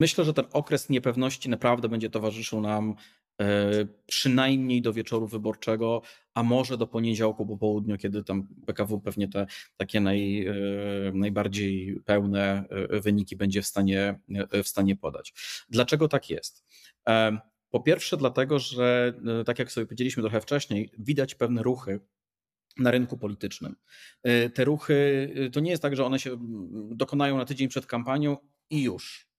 Myślę, że ten okres niepewności naprawdę będzie towarzyszył nam e, przynajmniej do wieczoru wyborczego, a może do poniedziałku po południu, kiedy tam PKW pewnie te takie naj, e, najbardziej pełne e, wyniki będzie w stanie, w stanie podać. Dlaczego tak jest? Po pierwsze, dlatego, że tak jak sobie powiedzieliśmy trochę wcześniej, widać pewne ruchy na rynku politycznym. Te ruchy to nie jest tak, że one się dokonają na tydzień przed kampanią i już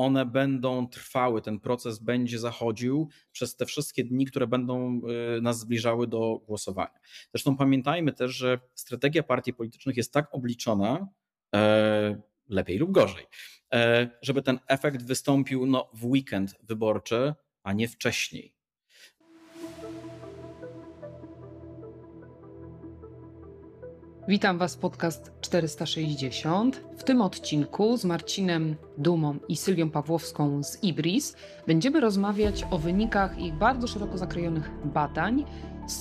one będą trwały, ten proces będzie zachodził przez te wszystkie dni, które będą y, nas zbliżały do głosowania. Zresztą pamiętajmy też, że strategia partii politycznych jest tak obliczona, e, lepiej lub gorzej, e, żeby ten efekt wystąpił no, w weekend wyborczy, a nie wcześniej. Witam Was w podcast 460. W tym odcinku z Marcinem Dumą i Sylwią Pawłowską z Ibris będziemy rozmawiać o wynikach ich bardzo szeroko zakrojonych badań z,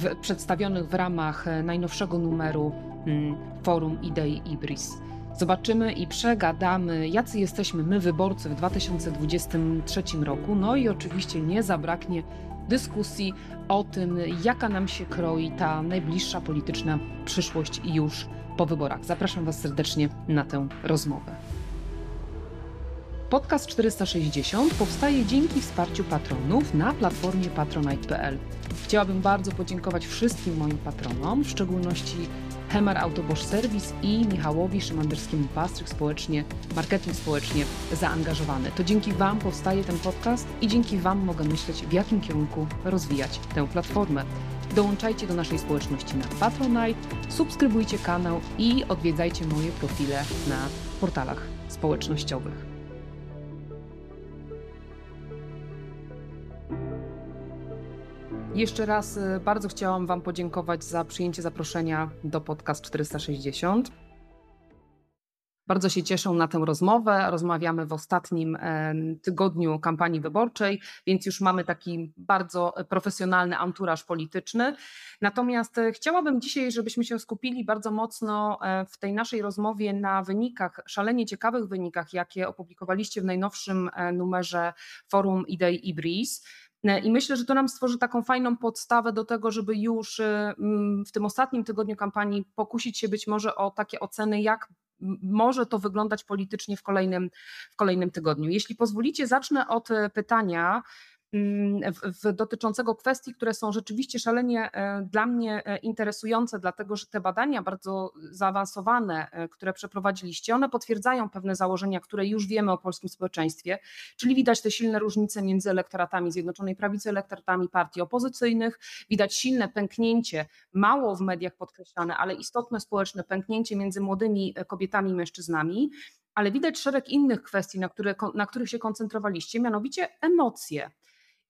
w, przedstawionych w ramach najnowszego numeru hmm, Forum Idei Ibris. Zobaczymy i przegadamy, jacy jesteśmy my wyborcy w 2023 roku. No i oczywiście nie zabraknie dyskusji o tym, jaka nam się kroi ta najbliższa polityczna przyszłość już po wyborach. Zapraszam Was serdecznie na tę rozmowę. Podcast 460 powstaje dzięki wsparciu patronów na platformie patronite.pl. Chciałabym bardzo podziękować wszystkim moim patronom, w szczególności Hemar Autobosz Serwis i Michałowi Szymanderskiemu Pastryk społecznie, marketing społecznie zaangażowany. To dzięki Wam powstaje ten podcast i dzięki Wam mogę myśleć, w jakim kierunku rozwijać tę platformę. Dołączajcie do naszej społeczności na Patronite, subskrybujcie kanał i odwiedzajcie moje profile na portalach społecznościowych. Jeszcze raz y, bardzo chciałam Wam podziękować za przyjęcie zaproszenia do podcast 460. Bardzo się cieszę na tę rozmowę. Rozmawiamy w ostatnim tygodniu kampanii wyborczej, więc już mamy taki bardzo profesjonalny anturaż polityczny. Natomiast e, chciałabym dzisiaj, żebyśmy się skupili bardzo mocno e, w tej naszej rozmowie na wynikach, szalenie ciekawych wynikach, jakie opublikowaliście w najnowszym e, numerze Forum Idei Ibris. E, I myślę, że to nam stworzy taką fajną podstawę do tego, żeby już e, w tym ostatnim tygodniu kampanii pokusić się być może o takie oceny, jak może to wyglądać politycznie w kolejnym, w kolejnym tygodniu. Jeśli pozwolicie, zacznę od e, pytania, Mm, w, w dotyczącego kwestii, które są rzeczywiście szalenie e, dla mnie e, interesujące, dlatego że te badania bardzo zaawansowane, e, które przeprowadziliście, one potwierdzają pewne założenia, które już wiemy o polskim społeczeństwie, czyli widać te silne różnice między elektoratami Zjednoczonej Prawicy, elektoratami partii opozycyjnych, widać silne pęknięcie, mało w mediach podkreślane, ale istotne społeczne pęknięcie między młodymi kobietami i mężczyznami, ale widać szereg innych kwestii, na, które, na których się koncentrowaliście, mianowicie emocje.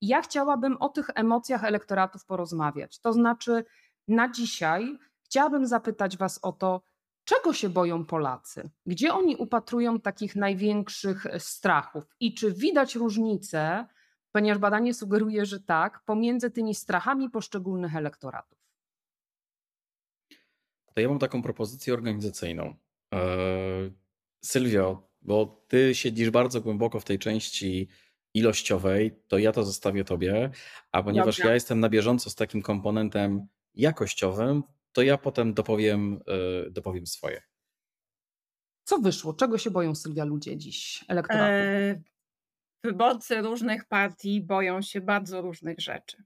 Ja chciałabym o tych emocjach elektoratów porozmawiać. To znaczy, na dzisiaj chciałabym zapytać Was o to, czego się boją Polacy? Gdzie oni upatrują takich największych strachów? I czy widać różnicę, ponieważ badanie sugeruje, że tak, pomiędzy tymi strachami poszczególnych elektoratów? To ja mam taką propozycję organizacyjną. Eee, Sylwio, bo ty siedzisz bardzo głęboko w tej części ilościowej, to ja to zostawię tobie, a ponieważ Dobra. ja jestem na bieżąco z takim komponentem jakościowym, to ja potem dopowiem, e, dopowiem swoje. Co wyszło? Czego się boją Sylwia ludzie dziś, elektoraty? E, wyborcy różnych partii boją się bardzo różnych rzeczy.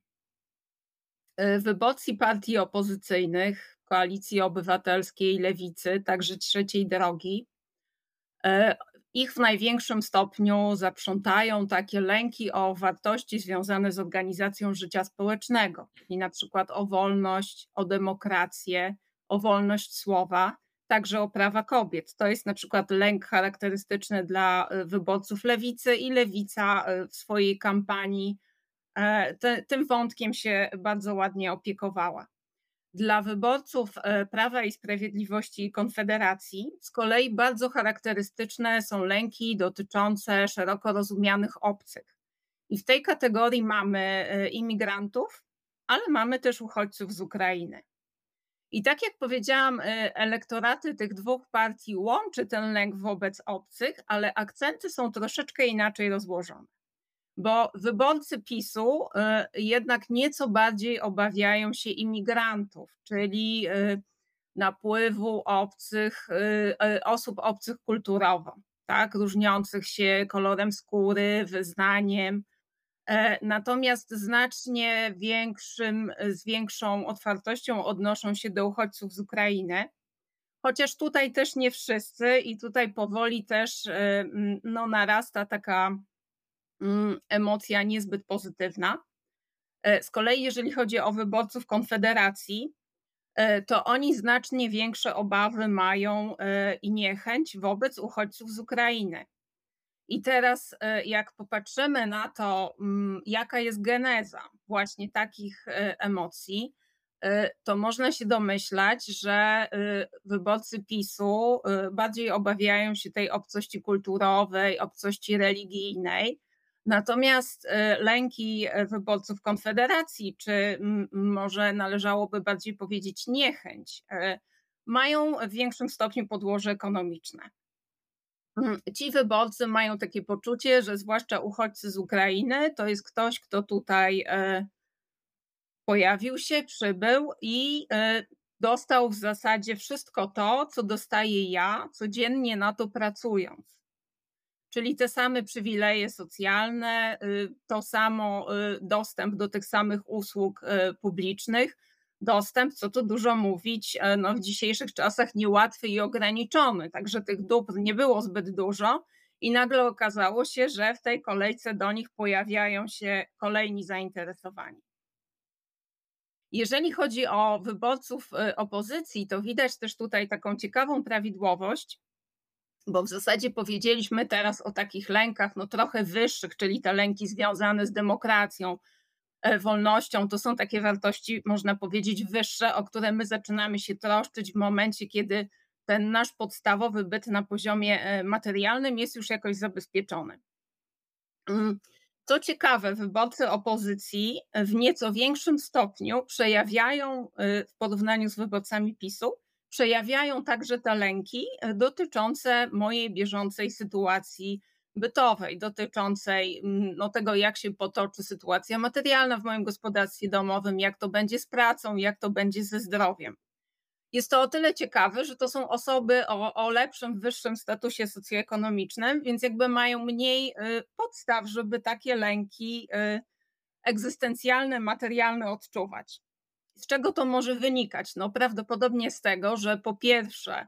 E, wyborcy partii opozycyjnych, koalicji obywatelskiej, lewicy, także trzeciej drogi, e, ich w największym stopniu zaprzątają takie lęki o wartości związane z organizacją życia społecznego, i na przykład o wolność, o demokrację, o wolność słowa, także o prawa kobiet. To jest na przykład lęk charakterystyczny dla y, wyborców lewicy i lewica y, w swojej kampanii e, tym wątkiem się bardzo ładnie opiekowała. Dla wyborców e, Prawa i Sprawiedliwości i Konfederacji z kolei bardzo charakterystyczne są lęki dotyczące szeroko rozumianych obcych. I w tej kategorii mamy e, imigrantów, ale mamy też uchodźców z Ukrainy. I tak jak powiedziałam, elektoraty tych dwóch partii łączy ten lęk wobec obcych, ale akcenty są troszeczkę inaczej rozłożone bo wyborcy PiSu jednak nieco bardziej obawiają się imigrantów, czyli napływu obcych, osób obcych kulturowo, tak, różniących się kolorem skóry, wyznaniem. E, natomiast znacznie większym, z większą otwartością odnoszą się do uchodźców z Ukrainy. Chociaż tutaj też nie wszyscy, i tutaj powoli też no, narasta taka emocja niezbyt pozytywna. E, z kolei, jeżeli chodzi o wyborców Konfederacji, e, to oni znacznie większe obawy mają e, i niechęć wobec uchodźców z Ukrainy. I teraz, jak popatrzymy na to, mm, jaka jest geneza właśnie takich emocji, to można się domyślać, że wyborcy PiSu bardziej obawiają się tej obcości kulturowej, obcości religijnej, Natomiast e, lęki e, wyborców Konfederacji, czy może należałoby bardziej powiedzieć niechęć, e, mają w większym stopniu podłoże ekonomiczne. Mm, ci wyborcy mają takie poczucie, że zwłaszcza uchodźcy z Ukrainy to jest ktoś, kto tutaj pojawił się, przybył i dostał w zasadzie wszystko to, co dostaję ja codziennie na to pracując czyli te same przywileje socjalne, y, to samo y, dostęp do tych samych usług y, publicznych, dostęp, co tu dużo mówić, e, no w dzisiejszych czasach niełatwy i ograniczony, także tych dóbr nie było zbyt dużo. I nagle okazało się, że w tej kolejce do nich pojawiają się kolejni zainteresowani. Jeżeli chodzi o wyborców opozycji, to widać też tutaj taką ciekawą prawidłowość, bo w zasadzie powiedzieliśmy teraz o takich lękach no trochę wyższych, czyli te lęki związane z demokracją, e, wolnością, to są takie wartości, można powiedzieć, wyższe, o które my zaczynamy się troszczyć w momencie, kiedy ten nasz podstawowy byt na poziomie e, materialnym jest już jakoś zabezpieczony. Mm, co ciekawe, wyborcy opozycji w nieco większym stopniu przejawiają e, w porównaniu z wyborcami PiSu przejawiają także te lęki e, dotyczące mojej bieżącej sytuacji bytowej, dotyczącej mm, no, tego, jak się potoczy sytuacja materialna w moim gospodarstwie domowym, jak to będzie z pracą, jak to będzie ze zdrowiem. Jest to o tyle ciekawe, że to są osoby o, o lepszym, wyższym statusie socjoekonomicznym, więc jakby mają mniej y, podstaw, żeby takie lęki y, egzystencjalne, materialne odczuwać. Z czego to może wynikać? No prawdopodobnie z tego, że po pierwsze,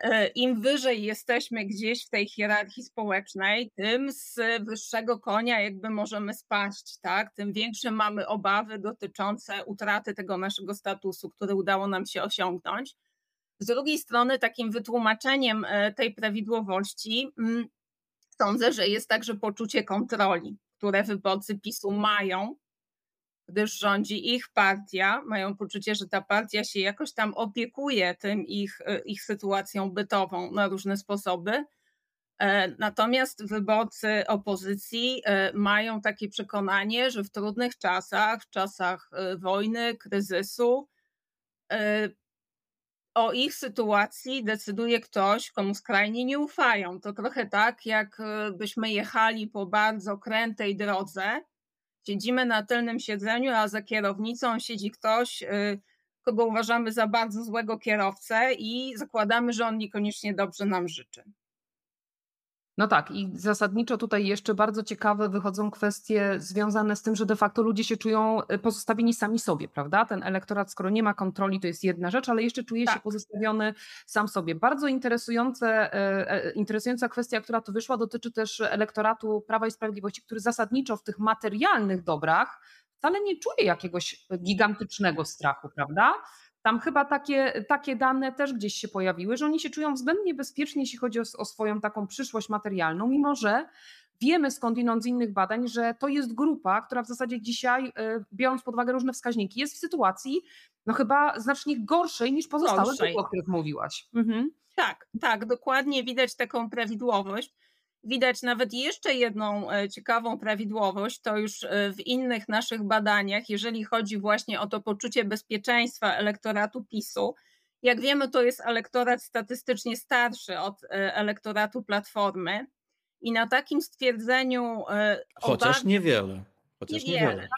e, im wyżej jesteśmy gdzieś w tej hierarchii społecznej, tym z wyższego konia jakby możemy spaść, tak? Tym większe mamy obawy dotyczące utraty tego naszego statusu, który udało nam się osiągnąć. Z drugiej strony, takim wytłumaczeniem e, tej prawidłowości mm, sądzę, że jest także poczucie kontroli, które wyborcy PiSu mają gdyż rządzi ich partia, mają poczucie, że ta partia się jakoś tam opiekuje tym ich, e, ich sytuacją bytową na różne sposoby. E, natomiast wyborcy opozycji e, mają takie przekonanie, że w trudnych czasach, w czasach wojny, kryzysu, o ich sytuacji decyduje ktoś, komu skrajnie nie ufają. To trochę tak, jakbyśmy jechali po bardzo krętej drodze Siedzimy na tylnym siedzeniu, a za kierownicą siedzi ktoś, y, kogo uważamy za bardzo złego kierowcę i zakładamy, że on niekoniecznie dobrze nam życzy. No tak, i zasadniczo tutaj jeszcze bardzo ciekawe wychodzą kwestie związane z tym, że de facto ludzie się czują y, pozostawieni sami sobie, prawda? Ten elektorat, skoro nie ma kontroli, to jest jedna rzecz, ale jeszcze czuje tak. się pozostawiony sam sobie. Bardzo interesujące, e, e, interesująca kwestia, która tu wyszła, dotyczy też elektoratu Prawa i Sprawiedliwości, który zasadniczo w tych materialnych dobrach wcale nie czuje jakiegoś gigantycznego strachu, prawda? Tam chyba takie, takie dane też gdzieś się pojawiły, że oni się czują względnie bezpiecznie, jeśli chodzi o, o swoją taką przyszłość materialną, mimo że wiemy skądinąd z innych badań, że to jest grupa, która w zasadzie dzisiaj, e, biorąc pod uwagę różne wskaźniki, jest w sytuacji no chyba znacznie gorszej niż pozostałe grupy, o których mówiłaś. Mhm. Tak, tak, dokładnie widać taką prawidłowość. Widać nawet jeszcze jedną e, ciekawą prawidłowość, to już e, w innych naszych badaniach, jeżeli chodzi właśnie o to poczucie bezpieczeństwa elektoratu PiSu. Jak wiemy, to jest elektorat statystycznie starszy od e, elektoratu Platformy. I na takim stwierdzeniu. Chociaż niewiele. Chociaż niewiele. niewiele.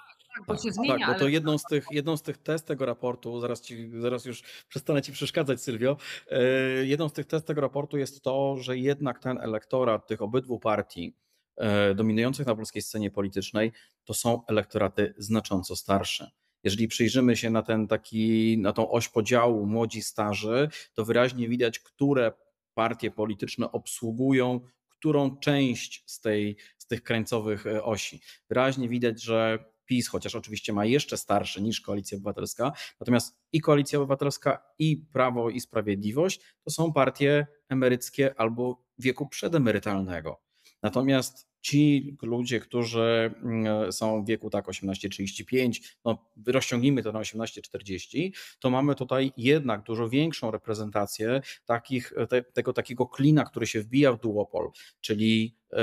Tak, bo się zmienia. Tak, bo to ale... jedną z, tych, jedną z tych test tego raportu, zaraz, ci, zaraz już przestanę ci przeszkadzać, Sylwio. Yy, jedną z tych test tego raportu jest to, że jednak ten elektorat tych obydwu partii yy, dominujących na polskiej scenie politycznej to są elektoraty znacząco starsze. Jeżeli przyjrzymy się na ten taki, na tą oś podziału młodzi starzy, to wyraźnie widać, które partie polityczne obsługują którą część z, tej, z tych krańcowych e, osi. Wyraźnie widać, że PiS, chociaż oczywiście ma jeszcze starszy niż Koalicja Obywatelska, natomiast i Koalicja Obywatelska, i Prawo i Sprawiedliwość to są partie emeryckie albo wieku przedemerytalnego. Natomiast ci ludzie, którzy mm, są w wieku tak 18-35, no rozciągnijmy to na 18-40, to mamy tutaj jednak dużo większą reprezentację takich, te, tego takiego klina, który się wbija w duopol, czyli e,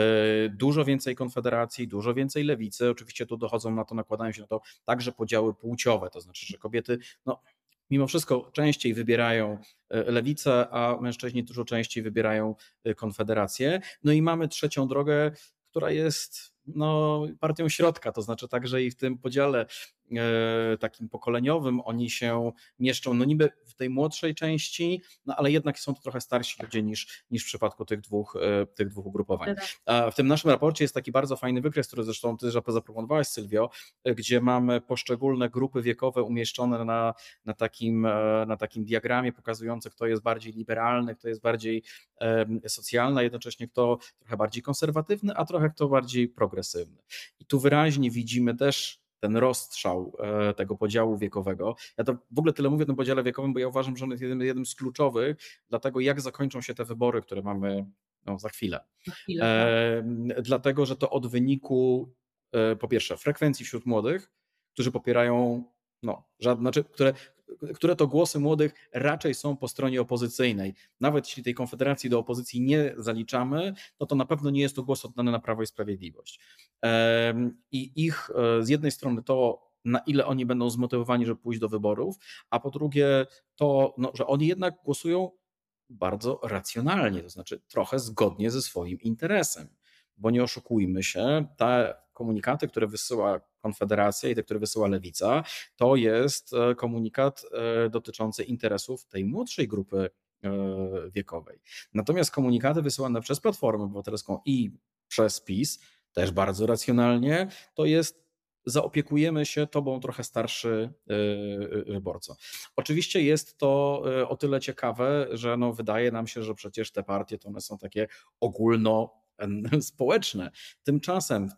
dużo więcej konfederacji, dużo więcej lewicy. Oczywiście tu dochodzą na to, nakładają się na to także podziały płciowe, to znaczy, że kobiety no, mimo wszystko częściej wybierają lewicę, a mężczyźni dużo częściej wybierają e, konfederację. No i mamy trzecią drogę, która jest no, partią środka, to znaczy także i w tym podziale e, takim pokoleniowym oni się mieszczą, no niby w tej młodszej części, no ale jednak są to trochę starsi ludzie niż, niż w przypadku tych dwóch, e, tych dwóch ugrupowań. A w tym naszym raporcie jest taki bardzo fajny wykres, który zresztą ty zaproponowałaś Sylwio, e, gdzie mamy poszczególne grupy wiekowe umieszczone na, na, takim, na takim diagramie pokazujące, kto jest bardziej liberalny, kto jest bardziej socjalny, a jednocześnie kto trochę bardziej konserwatywny, a trochę kto bardziej progresywny. I tu wyraźnie widzimy też ten rozstrzał e, tego podziału wiekowego. Ja to w ogóle tyle mówię o tym podziale wiekowym, bo ja uważam, że on jest jednym, jednym z kluczowych dla tego, jak zakończą się te wybory, które mamy no, za chwilę. chwilę e, tak. Dlatego, że to od wyniku e, po pierwsze frekwencji wśród młodych, którzy popierają no, żadne, znaczy, które, które to głosy młodych raczej są po stronie opozycyjnej. Nawet jeśli tej konfederacji do opozycji nie zaliczamy, no to na pewno nie jest to głos oddany na Prawo i Sprawiedliwość. I ich e, z jednej strony to, na ile oni będą zmotywowani, żeby pójść do wyborów, a po drugie to, no, że oni jednak głosują bardzo racjonalnie, to znaczy trochę zgodnie ze swoim interesem. Bo nie oszukujmy się, te komunikaty, które wysyła Konfederacja i te, które wysyła Lewica, to jest e, komunikat e, dotyczący interesów tej młodszej grupy e, wiekowej. Natomiast komunikaty wysyłane przez Platformę Obywatelską i przez PiS, też bardzo racjonalnie, to jest zaopiekujemy się tobą trochę starszy wyborco. Oczywiście jest to o tyle ciekawe, że no wydaje nam się, że przecież te partie to one są takie ogólno społeczne. Tymczasem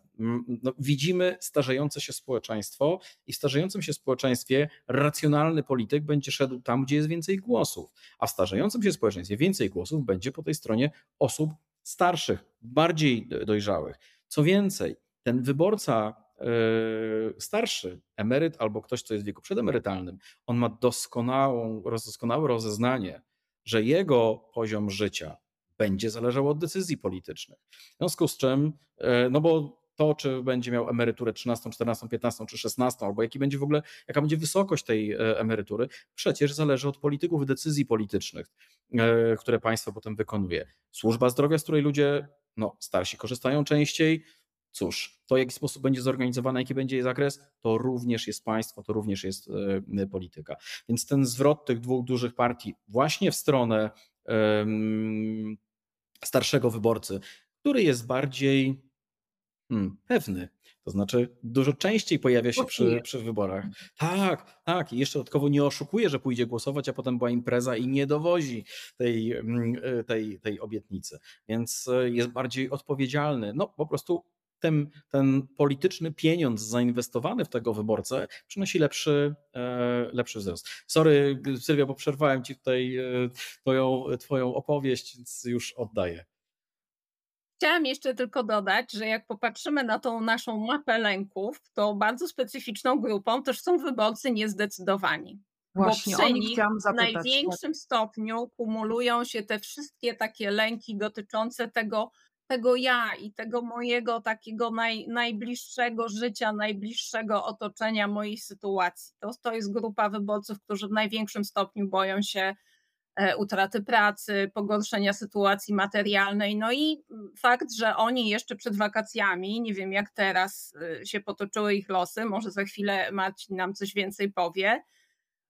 no, widzimy starzejące się społeczeństwo i w starzejącym się społeczeństwie racjonalny polityk będzie szedł tam, gdzie jest więcej głosów, a w starzejącym się społeczeństwie więcej głosów będzie po tej stronie osób starszych, bardziej dojrzałych. Co więcej, ten wyborca yy, starszy, emeryt albo ktoś, kto jest w wieku przedemerytalnym, on ma doskonałą, doskonałe rozeznanie, że jego poziom życia będzie zależało od decyzji politycznych. W związku z czym, e, no bo to, czy będzie miał emeryturę 13, 14, 15 czy 16, albo jaki będzie w ogóle, jaka będzie wysokość tej e, emerytury, przecież zależy od polityków decyzji politycznych, e, które państwo potem wykonuje. Służba zdrowia, z której ludzie no, starsi korzystają częściej, Cóż, to w jaki sposób będzie zorganizowana, jaki będzie jej zakres, to również jest państwo, to również jest polityka. Więc ten zwrot tych dwóch dużych partii właśnie w stronę starszego wyborcy, który jest bardziej hmm, pewny. To znaczy, dużo częściej pojawia się przy, przy wyborach. Tak, tak. I jeszcze dodatkowo nie oszukuje, że pójdzie głosować, a potem była impreza i nie dowozi tej, mm, tej, tej obietnicy. Więc e, jest bardziej odpowiedzialny. No, po prostu ten, ten polityczny pieniądz zainwestowany w tego wyborcę przynosi lepszy, e, lepszy wzrost. Sorry, Sylwia, bo przerwałem ci tutaj e, twoją, twoją opowieść, więc już oddaję. Chciałam jeszcze tylko dodać, że jak popatrzymy na tą naszą mapę lęków, to bardzo specyficzną grupą też są wyborcy niezdecydowani. Właśnie, bo przy nich w największym stopniu kumulują się te wszystkie takie lęki dotyczące tego, tego ja i tego mojego takiego naj, najbliższego życia, najbliższego otoczenia mojej sytuacji. To, to jest grupa wyborców, którzy w największym stopniu boją się e, utraty pracy, pogorszenia sytuacji materialnej. No i fakt, że oni jeszcze przed wakacjami, nie wiem jak teraz e, się potoczyły ich losy, może za chwilę Marcin nam coś więcej powie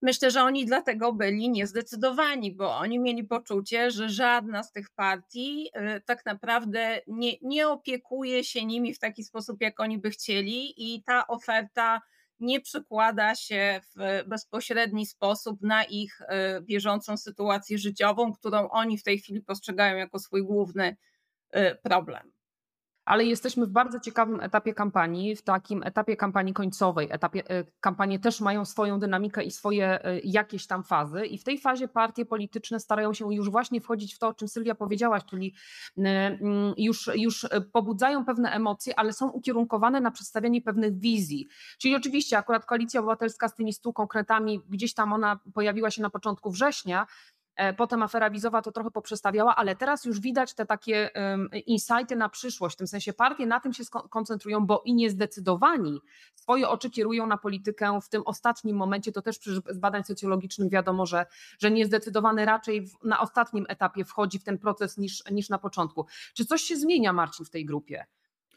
Myślę, że oni dlatego byli niezdecydowani, bo oni mieli poczucie, że żadna z tych partii y, tak naprawdę nie, nie opiekuje się nimi w taki sposób, jak oni by chcieli, i ta oferta nie przekłada się w bezpośredni sposób na ich y, bieżącą sytuację życiową, którą oni w tej chwili postrzegają jako swój główny y, problem ale jesteśmy w bardzo ciekawym etapie kampanii, w takim etapie kampanii końcowej. Etapie, e, kampanie też mają swoją dynamikę i swoje e, jakieś tam fazy, i w tej fazie partie polityczne starają się już właśnie wchodzić w to, o czym Sylwia powiedziałaś, czyli e, mm, już, już pobudzają pewne emocje, ale są ukierunkowane na przedstawianie pewnych wizji. Czyli oczywiście akurat Koalicja Obywatelska z tymi stu konkretami, gdzieś tam ona pojawiła się na początku września, potem afera wizowa to trochę poprzestawiała, ale teraz już widać te takie insighty na przyszłość. W tym sensie partie na tym się koncentrują, bo i niezdecydowani swoje oczy kierują na politykę w tym ostatnim momencie. To też z badań socjologicznych wiadomo, że, że niezdecydowany raczej na ostatnim etapie wchodzi w ten proces niż, niż na początku. Czy coś się zmienia, Marcin, w tej grupie?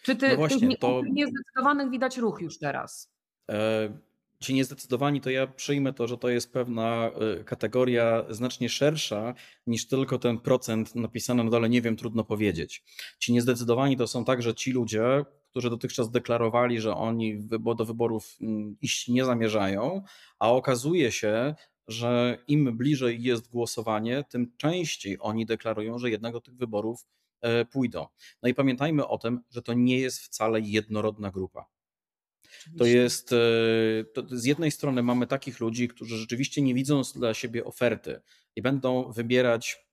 Czy ty, no właśnie, tych to... niezdecydowanych widać ruch już teraz? E ci niezdecydowani, to ja przyjmę to, że to jest pewna y, kategoria znacznie szersza niż tylko ten procent napisany na dole, nie wiem, trudno powiedzieć. Ci niezdecydowani to są także ci ludzie, którzy dotychczas deklarowali, że oni do wyborów mm, iść nie zamierzają, a okazuje się, że im bliżej jest głosowanie, tym częściej oni deklarują, że jednak do tych wyborów e, pójdą. No i pamiętajmy o tym, że to nie jest wcale jednorodna grupa. To jest, e, to z jednej strony mamy takich ludzi, którzy rzeczywiście nie widzą dla siebie oferty i będą wybierać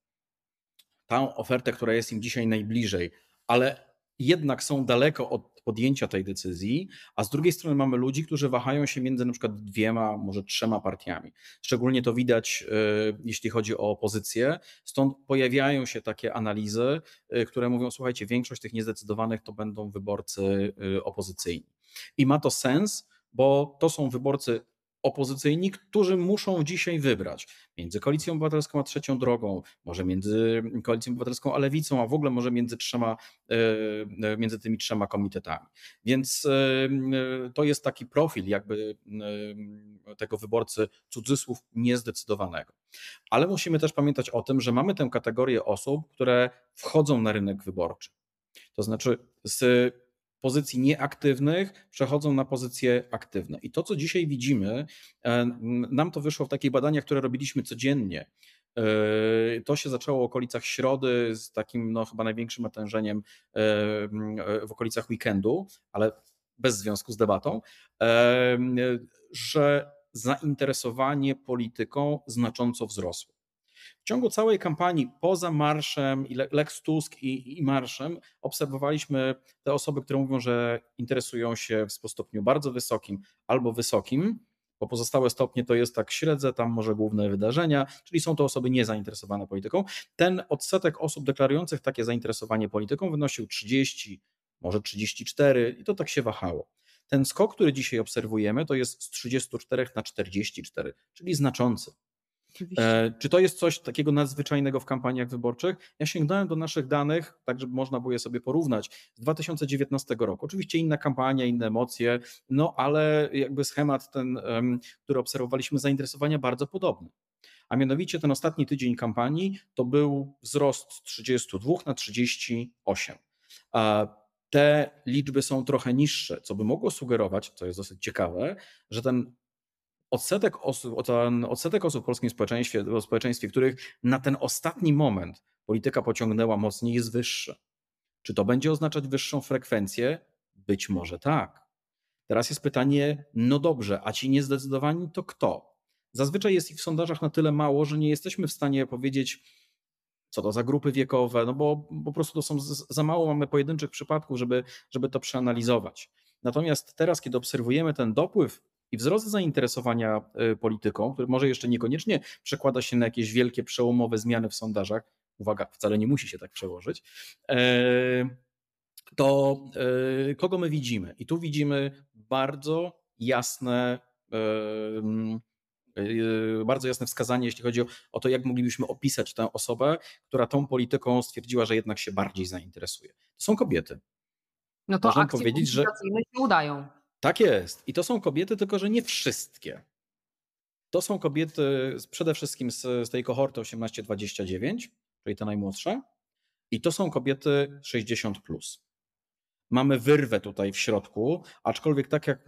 tą ofertę, która jest im dzisiaj najbliżej, ale jednak są daleko od podjęcia tej decyzji, a z drugiej strony mamy ludzi, którzy wahają się między na przykład dwiema, może trzema partiami. Szczególnie to widać, e, jeśli chodzi o opozycję. Stąd pojawiają się takie analizy, e, które mówią: słuchajcie, większość tych niezdecydowanych to będą wyborcy opozycyjni. I ma to sens, bo to są wyborcy opozycyjni, którzy muszą dzisiaj wybrać między Koalicją Obywatelską a Trzecią Drogą, może między Koalicją Obywatelską a Lewicą, a w ogóle może między, trzema, e, e, między tymi trzema komitetami. Więc e, to jest taki profil jakby tego wyborcy cudzysłów niezdecydowanego. Ale musimy też pamiętać o tym, że mamy tę kategorię osób, które wchodzą na rynek wyborczy. To znaczy z pozycji nieaktywnych przechodzą na pozycje aktywne. I to, co dzisiaj widzimy, e, nam to wyszło w takich badaniach, które robiliśmy codziennie. E, to się zaczęło w okolicach środy z takim no, chyba największym natężeniem e, w okolicach weekendu, ale bez związku z debatą, że zainteresowanie polityką znacząco wzrosło. W ciągu całej kampanii, poza marszem, i Lex Tusk i, i marszem, obserwowaliśmy te osoby, które mówią, że interesują się w stopniu bardzo wysokim albo wysokim, bo pozostałe stopnie to jest tak średzę, tam może główne wydarzenia, czyli są to osoby niezainteresowane polityką. Ten odsetek osób deklarujących takie zainteresowanie polityką wynosił 30, może 34 i to tak się wahało. Ten skok, który dzisiaj obserwujemy, to jest z 34 na 44, czyli znaczący. E, czy to jest coś takiego nadzwyczajnego w kampaniach wyborczych? Ja sięgnąłem do naszych danych, tak żeby można było je sobie porównać, z 2019 roku. Oczywiście inna kampania, inne emocje, no ale jakby schemat ten, który obserwowaliśmy, zainteresowania bardzo podobny. A mianowicie ten ostatni tydzień kampanii to był wzrost z 32 na 38. Te liczby są trochę niższe, co by mogło sugerować, co jest dosyć ciekawe, że ten odsetek osób, ten odsetek osób w polskim społeczeństwie, w społeczeństwie, których na ten ostatni moment polityka pociągnęła mocniej, jest wyższy. Czy to będzie oznaczać wyższą frekwencję? Być może tak. Teraz jest pytanie, no dobrze, a ci niezdecydowani to kto? Zazwyczaj jest ich w sondażach na tyle mało, że nie jesteśmy w stanie powiedzieć, co to za grupy wiekowe, no bo po prostu to są za mało mamy pojedynczych przypadków, żeby, żeby to przeanalizować. Natomiast teraz, kiedy obserwujemy ten dopływ i wzrost zainteresowania y, polityką, który może jeszcze niekoniecznie przekłada się na jakieś wielkie przełomowe zmiany w sondażach, uwaga, wcale nie musi się tak przełożyć, e, to yy, kogo my widzimy? I tu widzimy bardzo jasne, bardzo jasne wskazanie, jeśli chodzi o, o, to, jak moglibyśmy opisać tę osobę, która tą polityką stwierdziła, że jednak się bardziej zainteresuje. To są kobiety. No to Można powiedzieć, że się udają. Tak jest. I to są kobiety, tylko że nie wszystkie. To są kobiety przede wszystkim z, z tej kohorty 18-29, czyli te najmłodsze. I to są kobiety 60. Plus. Mamy wyrwę tutaj w środku, aczkolwiek tak jak,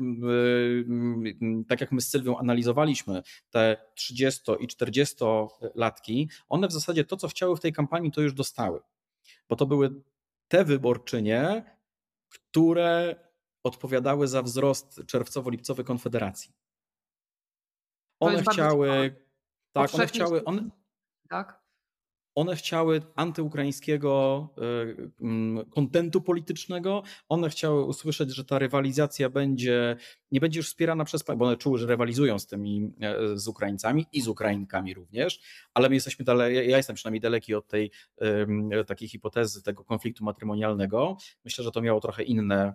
tak jak my z Sylwią analizowaliśmy te 30 i 40 latki, one w zasadzie to, co chciały w tej kampanii, to już dostały. Bo to były te wyborczynie, które odpowiadały za wzrost czerwcowo-lipcowy Konfederacji. One chciały. Tak, one chciały. One, tak? One chciały antyukraińskiego e, kontentu politycznego. One chciały usłyszeć, że ta rywalizacja będzie, nie będzie już wspierana przez, bo one czuły, że rywalizują z tymi, e, z Ukraińcami i z Ukrainkami również, ale my jesteśmy dalej, ja jestem przynajmniej daleki od tej takiej hipotezy tego konfliktu matrymonialnego. Myślę, że to miało trochę inne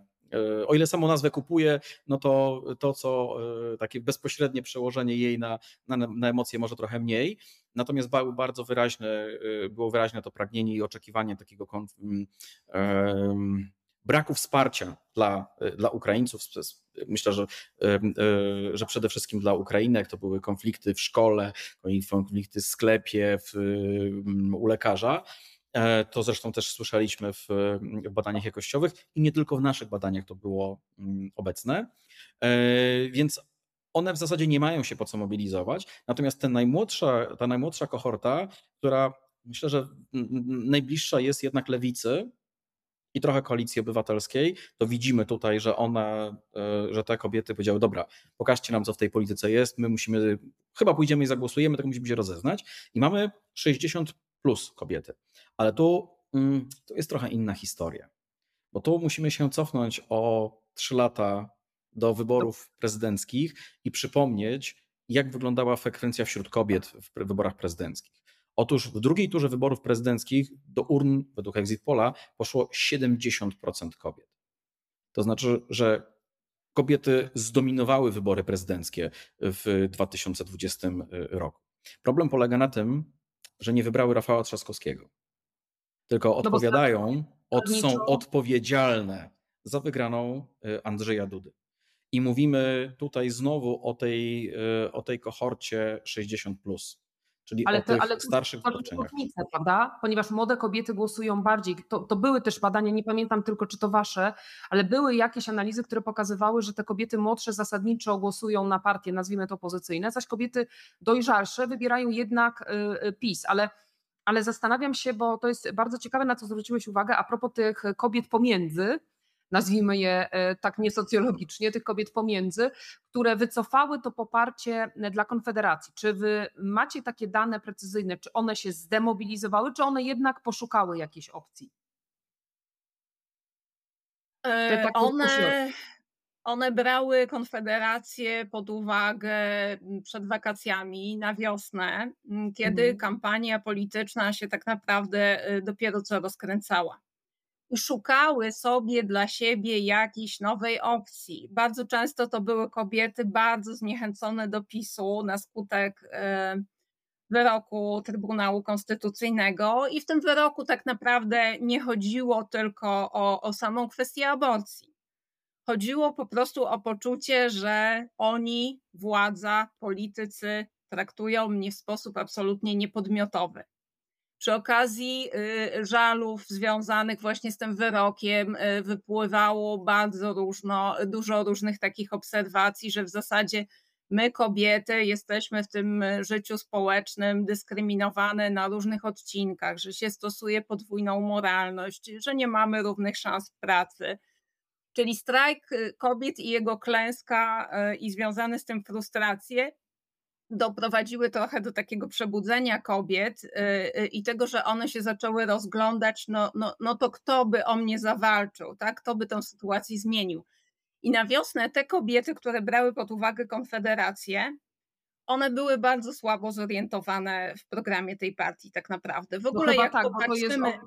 o ile samą nazwę kupuje, no to to, co e, takie bezpośrednie przełożenie jej na, na, na emocje może trochę mniej. Natomiast bardzo wyraźne, e, było wyraźne to pragnienie i oczekiwanie takiego um, braku wsparcia dla, e, dla Ukraińców. Myślę, że, że przede wszystkim dla Ukrainek to były konflikty w szkole, konflikty w sklepie, w, u lekarza. E, to zresztą też słyszeliśmy w badaniach jakościowych i nie tylko w naszych badaniach to było mm, obecne. E, więc one w zasadzie nie mają się po co mobilizować. Natomiast ta najmłodsza, ta najmłodsza kohorta, która myślę, że najbliższa jest jednak lewicy i trochę koalicji obywatelskiej, to widzimy tutaj, że one, że te kobiety powiedziały: Dobra, pokażcie nam, co w tej polityce jest. My musimy, chyba pójdziemy i zagłosujemy, tak musimy się rozeznać. I mamy 60 plus kobiety. Ale tu, mm, tu jest trochę inna historia, bo tu musimy się cofnąć o trzy lata do wyborów prezydenckich i przypomnieć, jak wyglądała frekwencja wśród kobiet w wyborach prezydenckich. Otóż w drugiej turze wyborów prezydenckich do urn, według Exit Pola, poszło 70% kobiet. To znaczy, że kobiety zdominowały wybory prezydenckie w 2020 roku. Problem polega na tym, że nie wybrały Rafała Trzaskowskiego, tylko no odpowiadają, od, są odpowiedzialne za wygraną y, Andrzeja Dudy. I mówimy tutaj znowu o tej, y, o tej kohorcie 60. Plus czyli ale o te, tych ale starszych to różnice, prawda? Ponieważ młode kobiety głosują bardziej. To, to były też badania, nie pamiętam tylko czy to wasze, ale były jakieś analizy, które pokazywały, że te kobiety młodsze zasadniczo głosują na partie, nazwijmy to opozycyjne, zaś kobiety dojrzalsze wybierają jednak y, PiS, ale ale zastanawiam się, bo to jest bardzo ciekawe, na co zwróciłeś uwagę, a propos tych kobiet pomiędzy, nazwijmy je e, tak niesocjologicznie, tych kobiet pomiędzy, które wycofały to poparcie e, dla Konfederacji. Czy wy macie takie dane precyzyjne, czy one się zdemobilizowały, czy one jednak poszukały jakiejś opcji? E, one, one brały Konfederację pod uwagę przed wakacjami na wiosnę, kiedy mhm. kampania polityczna się tak naprawdę dopiero co rozkręcała i szukały sobie dla siebie jakiejś nowej opcji. Bardzo często to były kobiety bardzo zniechęcone do PiSu na skutek e, wyroku Trybunału Konstytucyjnego i w tym wyroku tak naprawdę nie chodziło tylko o, o samą kwestię aborcji. Chodziło po prostu o poczucie, że oni, władza, politycy traktują mnie w sposób absolutnie niepodmiotowy. Przy okazji y, żalów związanych właśnie z tym wyrokiem y, wypływało bardzo różno, dużo różnych takich obserwacji, że w zasadzie my, kobiety, jesteśmy w tym życiu społecznym dyskryminowane na różnych odcinkach, że się stosuje podwójną moralność, że nie mamy równych szans w pracy. Czyli strajk y, kobiet i jego klęska i związane z tym frustracje doprowadziły trochę do takiego przebudzenia kobiet y, y, i tego, że one się zaczęły rozglądać, no, no, no to kto by o mnie zawalczył, tak? kto by tę sytuację zmienił. I na wiosnę te kobiety, które brały pod uwagę Konfederację, one były bardzo słabo zorientowane w programie tej partii tak naprawdę. W W ogóle jak tak, popatrzymy...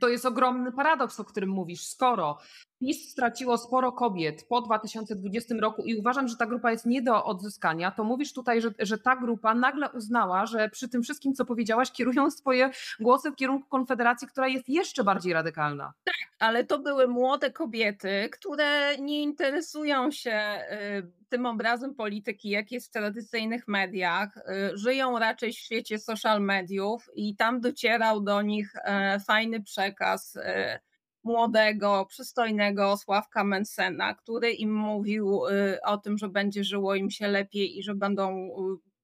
to jest ogromny paradoks, o którym mówisz. Skoro PiS straciło sporo kobiet po 2020 roku i uważam, że ta grupa jest nie do odzyskania, to mówisz tutaj, że, że ta grupa nagle uznała, że przy tym wszystkim, co powiedziałaś, kierują swoje głosy w kierunku Konfederacji, która jest jeszcze bardziej radykalna. Tak, ale to były młode kobiety, które nie interesują się y, tym obrazem polityki, jak jest w tradycyjnych mediach. Y, żyją raczej w świecie social mediów i tam docierał do nich e, fajny przekaz y, młodego, przystojnego Sławka Mensena, który im mówił y, o tym, że będzie żyło im się lepiej i że będą,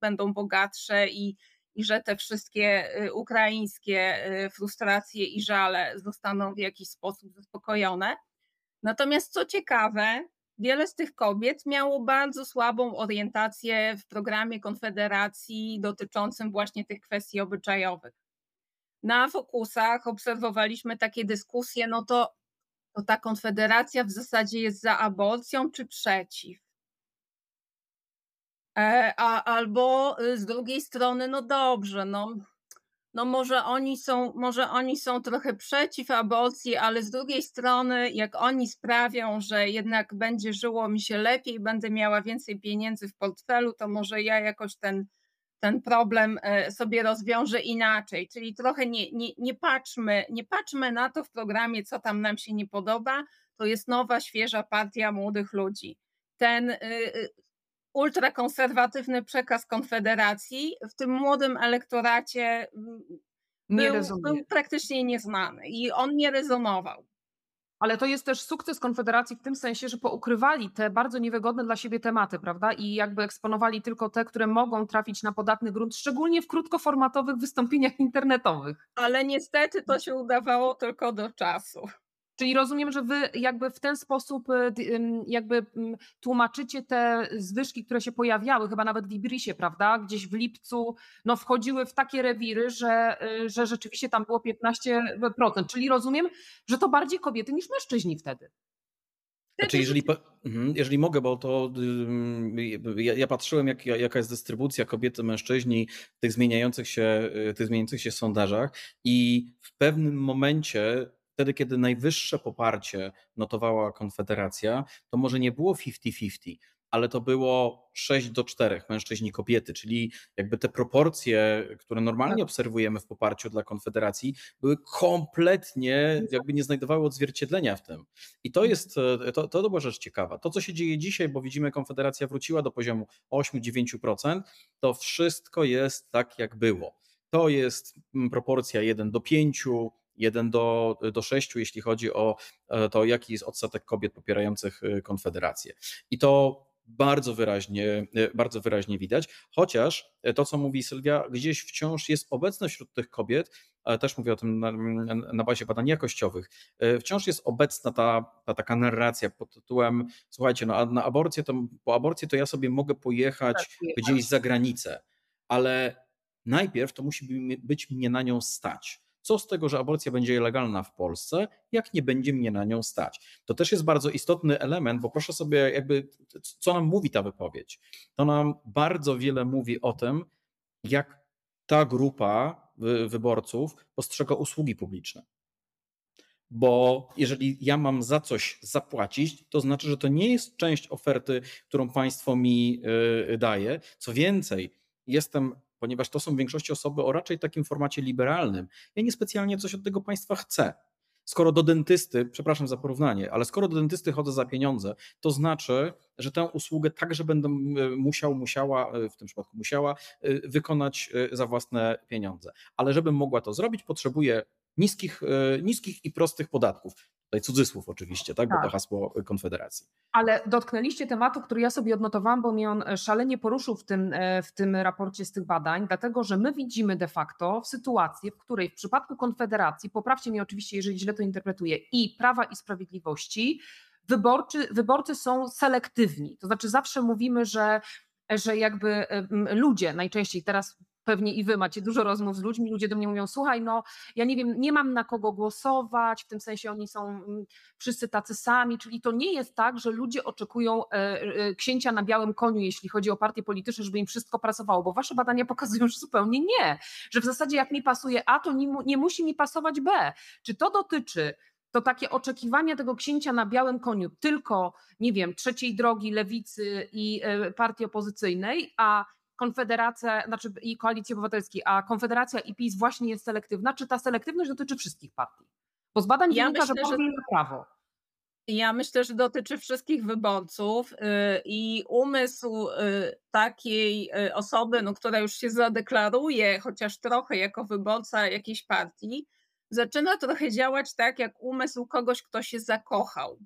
będą bogatsze i, i że te wszystkie ukraińskie frustracje i żale zostaną w jakiś sposób zaspokojone. Natomiast co ciekawe, wiele z tych kobiet miało bardzo słabą orientację w programie Konfederacji dotyczącym właśnie tych kwestii obyczajowych. Na fokusach obserwowaliśmy takie dyskusje, no to, to ta Konfederacja w zasadzie jest za aborcją czy przeciw? E, a, albo y, z drugiej strony, no dobrze, no no może oni są, może oni są trochę przeciw aborcji, ale z drugiej strony, jak oni sprawią, że jednak będzie żyło mi się lepiej, będę miała więcej pieniędzy w portfelu, to może ja jakoś ten, ten problem e, sobie rozwiążę inaczej. Czyli trochę nie, nie, nie, patrzmy, nie patrzmy na to w programie, co tam nam się nie podoba. To jest nowa, świeża partia młodych ludzi. Ten y, y, ultrakonserwatywny przekaz Konfederacji w tym młodym elektoracie mm, był, był praktycznie nieznany i on nie rezonował. Ale to jest też sukces Konfederacji w tym sensie, że poukrywali te bardzo niewygodne dla siebie tematy, prawda? I jakby eksponowali tylko te, które mogą trafić na podatny grunt, szczególnie w krótkoformatowych wystąpieniach internetowych. Ale niestety to się udawało tylko do czasu. Czyli rozumiem, że wy jakby w ten sposób y, jakby tłumaczycie te zwyżki, które się pojawiały, chyba nawet w Ibrisie, prawda? Gdzieś w lipcu no, wchodziły w takie rewiry, że, y, że rzeczywiście tam było 15%. Czyli rozumiem, że to bardziej kobiety niż mężczyźni wtedy. Znaczy, jeżeli, mhm, jeżeli mogę, bo to ja, ja patrzyłem, jak, jaka jest dystrybucja kobiety, mężczyźni w tych zmieniających się, y, tych zmieniających się sondażach i w pewnym momencie wtedy, kiedy najwyższe poparcie notowała Konfederacja, to może nie było 50-50, ale to było 6 do 4 mężczyźni kobiety, czyli jakby te proporcje, które normalnie tak. obserwujemy w poparciu dla Konfederacji, były kompletnie, jakby nie znajdowały odzwierciedlenia w tym. I to mhm. jest, to, to była rzecz ciekawa. To, co się dzieje dzisiaj, bo widzimy, Konfederacja wróciła do poziomu 8-9%, to wszystko jest tak, jak było. To jest mm, proporcja 1 do 5, 1 do, do 6, jeśli chodzi o e, to, jaki jest odsetek kobiet popierających e, Konfederację. I to bardzo wyraźnie, e, bardzo wyraźnie widać, chociaż to, co mówi Sylwia, gdzieś wciąż jest obecne wśród tych kobiet, też mówię o tym na, na bazie badań jakościowych, wciąż jest obecna ta, ta taka narracja pod tytułem, słuchajcie, no, na aborcję to, po aborcję to ja sobie mogę pojechać tak, gdzieś za granicę, ale najpierw to musi być mnie na nią stać. Co z tego, że aborcja będzie legalna w Polsce, jak nie będzie mnie na nią stać? To też jest bardzo istotny element, bo proszę sobie jakby, co nam mówi ta wypowiedź? To nam bardzo wiele mówi o tym, jak ta grupa wyborców postrzega usługi publiczne. Bo jeżeli ja mam za coś zapłacić, to znaczy, że to nie jest część oferty, którą państwo mi y, daje. Co więcej, jestem ponieważ to są w większości osoby o raczej takim formacie liberalnym. Ja niespecjalnie coś od tego państwa chcę. Skoro do dentysty, przepraszam za porównanie, ale skoro do dentysty chodzę za pieniądze, to znaczy, że tę usługę także będę e, musiał, musiała, e, w tym przypadku musiała, e, wykonać za własne pieniądze. Ale żebym mogła to zrobić, potrzebuję niskich, niskich i prostych podatków. Tutaj cudzysłów oczywiście, tak? tak? Bo to tak. hasło Konfederacji. Ale dotknęliście tematu, który ja sobie odnotowałam, bo mnie on e, szalenie poruszył w tym, e, w tym raporcie z tych badań, dlatego że my widzimy de facto w sytuacji, w której w przypadku Konfederacji, poprawcie mnie oczywiście, jeżeli źle to interpretuję, i Prawa i Sprawiedliwości, wyborczy, wyborcy są selektywni. To znaczy zawsze mówimy, że że jakby ludzie najczęściej teraz pewnie i wy macie dużo rozmów z ludźmi, ludzie do mnie mówią, słuchaj, no ja nie wiem, nie mam na kogo głosować, w tym sensie oni są mm, wszyscy tacy sami, czyli to nie jest tak, że ludzie oczekują e, e, księcia na białym koniu, jeśli chodzi o partie polityczne, żeby im wszystko pracowało, bo wasze badania pokazują, że zupełnie nie, że w zasadzie jak mi pasuje A, to nie, musi mi pasować B. Czy to dotyczy to takie oczekiwania tego księcia na białym koniu tylko, nie wiem, trzeciej drogi, lewicy i e, partii opozycyjnej, a Konfederacja, znaczy i Koalicji Obywatelskiej, a Konfederacja i PiS właśnie jest selektywna, czy ta selektywność dotyczy wszystkich partii? Bo z badań ja wynika, myślę, że Polska że... prawo. Ja myślę, że dotyczy wszystkich wyborców y, i umysł y, takiej y, osoby, no, która już się zadeklaruje chociaż trochę jako wyborca jakiejś partii, zaczyna trochę działać tak jak umysł kogoś, kto się zakochał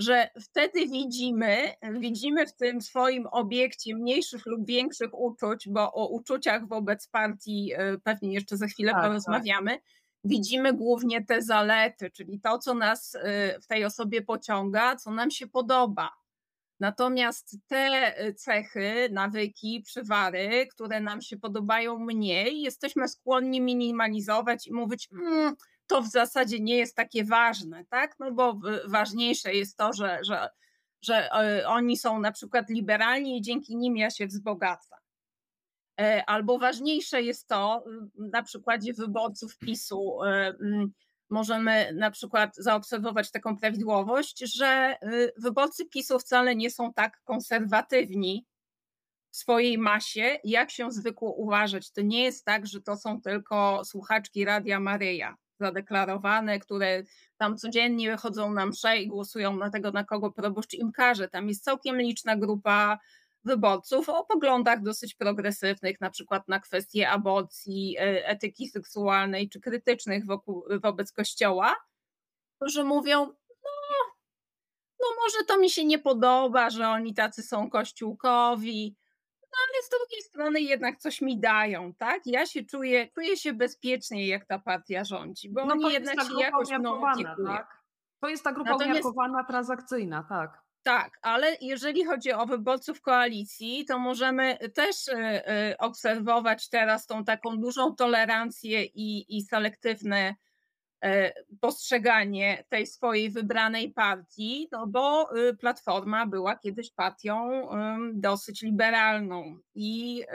że wtedy widzimy, widzimy w tym swoim obiekcie mniejszych lub większych uczuć, bo o uczuciach wobec partii e, pewnie jeszcze za chwilę tak, porozmawiamy. Tak. Widzimy głównie te zalety, czyli to, co nas e, w tej osobie pociąga, co nam się podoba. Natomiast te e, cechy, nawyki, przywary, które nam się podobają mniej, jesteśmy skłonni minimalizować i mówić, mmm, to w zasadzie nie jest takie ważne, tak? No bo ważniejsze jest to, że, że, że e, oni są na przykład liberalni i dzięki nim ja się wzbogacam. E, albo ważniejsze jest to, na przykładzie wyborców PiSu, e, możemy na przykład zaobserwować taką prawidłowość, że wyborcy PiSu wcale nie są tak konserwatywni w swojej masie, jak się zwykło uważać. To nie jest tak, że to są tylko słuchaczki Radia Maryja zadeklarowane, które tam codziennie chodzą na msze i głosują na tego, na kogo proboszcz im każe. Tam jest całkiem liczna grupa wyborców o poglądach dosyć progresywnych, na przykład na kwestie aborcji, e, etyki seksualnej czy krytycznych wokół, wobec Kościoła, którzy mówią, no, no może to mi się nie podoba, że oni tacy są kościółkowi, ale z drugiej strony jednak coś mi dają, tak? Ja się czuję, czuję się bezpieczniej, jak ta partia rządzi, bo no oni jednak się jakoś mną opiekują. Tak? To jest ta grupa Natomiast, umiarkowana, transakcyjna, tak. Tak, ale jeżeli chodzi o wyborców koalicji, to możemy też y, y, obserwować teraz tą taką dużą tolerancję i, i selektywne postrzeganie tej swojej wybranej partii, no bo y, Platforma była kiedyś partią dosyć liberalną i y,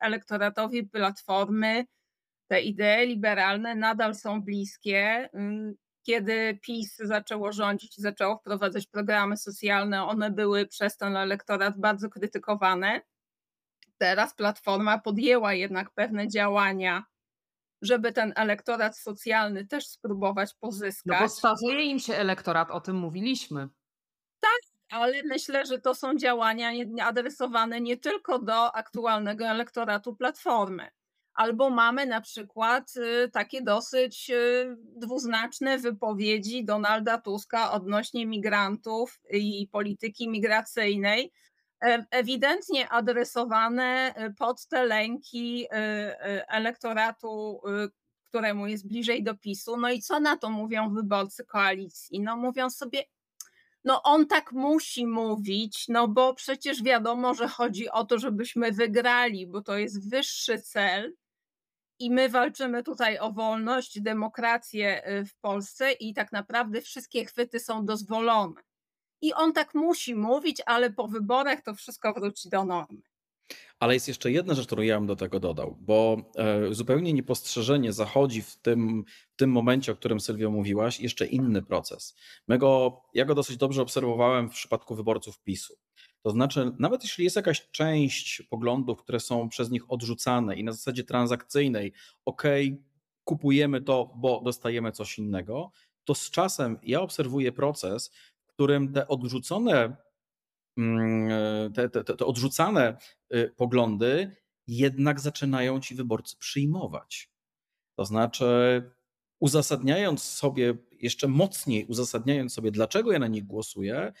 elektoratowi Platformy te idee liberalne nadal są bliskie. Kiedy PiS zaczęło rządzić i zaczęło wprowadzać programy socjalne, one były przez ten elektorat bardzo krytykowane. Teraz Platforma podjęła jednak pewne działania żeby ten elektorat socjalny też spróbować pozyskać. No bo starzeje im się elektorat, o tym mówiliśmy. Tak, ale myślę, że to są działania adresowane nie tylko do aktualnego elektoratu Platformy. Albo mamy na przykład y, takie dosyć y, dwuznaczne wypowiedzi Donalda Tuska odnośnie migrantów i polityki migracyjnej, ewidentnie adresowane e, pod te lęki e, elektoratu, któremu jest bliżej do PiSu. No i co na to mówią wyborcy koalicji? No mówią sobie, no on tak musi mówić, no bo przecież wiadomo, że chodzi o to, żebyśmy wygrali, bo to jest wyższy cel. I my walczymy tutaj o wolność, demokrację w Polsce, i tak naprawdę wszystkie chwyty są dozwolone i on tak musi mówić, ale po wyborach to wszystko wróci do normy. Ale jest jeszcze jedna rzecz, którą ja bym do tego dodał, bo e, zupełnie niepostrzeżenie zachodzi w tym, w tym momencie, o którym Sylwio mówiłaś, jeszcze inny proces. My go, ja go dosyć dobrze obserwowałem w przypadku wyborców PiSu. To znaczy, nawet jeśli jest jakaś część poglądów, które są przez nich odrzucane i na zasadzie transakcyjnej, ok, kupujemy to, bo dostajemy coś innego, to z czasem ja obserwuję proces, którym te odrzucone, mm, te, te, te odrzucane y, poglądy jednak zaczynają ci wyborcy przyjmować. To znaczy, uzasadniając sobie, jeszcze mocniej uzasadniając sobie, dlaczego ja na nich głosuję,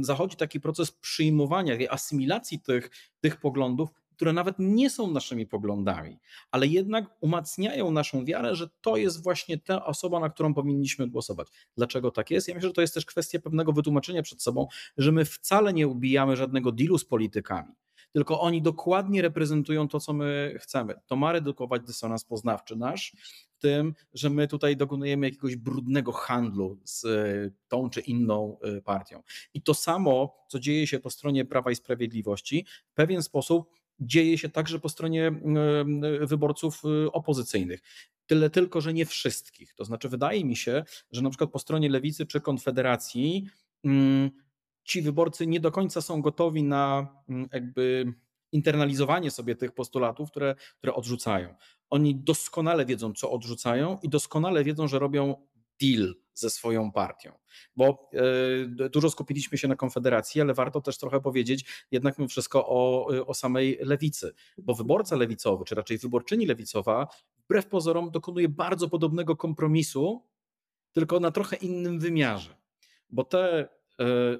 zachodzi taki proces przyjmowania, asymilacji tych, tych poglądów które nawet nie są naszymi poglądami, ale jednak umacniają naszą wiarę, że to jest właśnie ta osoba, na którą powinniśmy głosować. Dlaczego tak jest? Ja myślę, że to jest też kwestia pewnego wytłumaczenia przed sobą, że my wcale nie ubijamy żadnego dealu z politykami. tylko oni dokładnie reprezentują to, co my chcemy. To ma redukować dysonans poznawczy nasz w tym, że my tutaj dokonujemy jakiegoś brudnego handlu z e, tą czy inną e, partią. I to samo, co dzieje się po stronie Prawa i Sprawiedliwości, w pewien sposób dzieje się także po stronie wyborców opozycyjnych. Tyle tylko, że nie wszystkich. To znaczy, wydaje mi się, że na przykład po stronie lewicy czy konfederacji mm, ci wyborcy nie do końca są gotowi na mm, jakby internalizowanie sobie tych postulatów, które, które odrzucają. Oni doskonale wiedzą, co odrzucają i doskonale wiedzą, że robią deal ze swoją partią. Bo e, dużo skupiliśmy się na Konfederacji, ale warto też trochę powiedzieć jednak mimo wszystko o, o samej lewicy. Bo wyborca lewicowy, czy raczej wyborczyni lewicowa, wbrew pozorom dokonuje bardzo podobnego kompromisu, tylko na trochę innym wymiarze. Bo te e,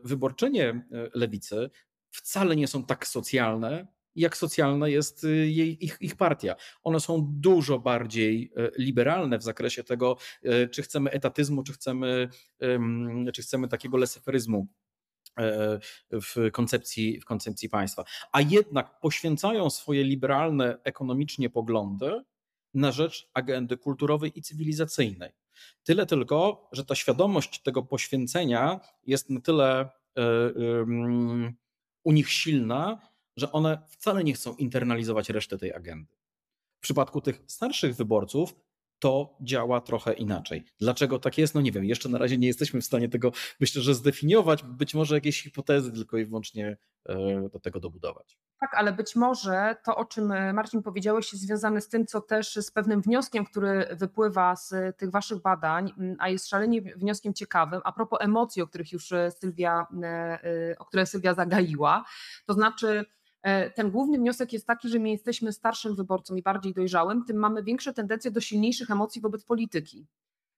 wyborczynie e, lewicy wcale nie są tak socjalne, jak socjalna jest y, jej, ich, ich partia. One są dużo bardziej e, liberalne w zakresie tego, e, czy chcemy etatyzmu, czy chcemy, czy chcemy takiego leseferyzmu e, w koncepcji, w koncepcji państwa. A jednak poświęcają swoje liberalne ekonomicznie poglądy na rzecz agendy kulturowej i cywilizacyjnej. Tyle tylko, że ta świadomość tego poświęcenia jest na tyle u nich silna, że one wcale nie chcą internalizować reszty tej agendy. W przypadku tych starszych wyborców to działa trochę inaczej. Dlaczego tak jest? No nie wiem, jeszcze na razie nie jesteśmy w stanie tego, myślę, że zdefiniować, być może jakieś hipotezy tylko i wyłącznie e, do tego dobudować. Tak, ale być może to, o czym e, Marcin powiedziałeś, jest związane z tym, co też z pewnym wnioskiem, który wypływa z tych waszych badań, a jest szalenie wnioskiem ciekawym, a propos emocji, o których już e, Sylwia, o które Sylwia zagaiła, to znaczy E, ten główny wniosek jest taki, że my jesteśmy starszym wyborcą i bardziej dojrzałym, tym mamy większe tendencje do silniejszych emocji wobec polityki.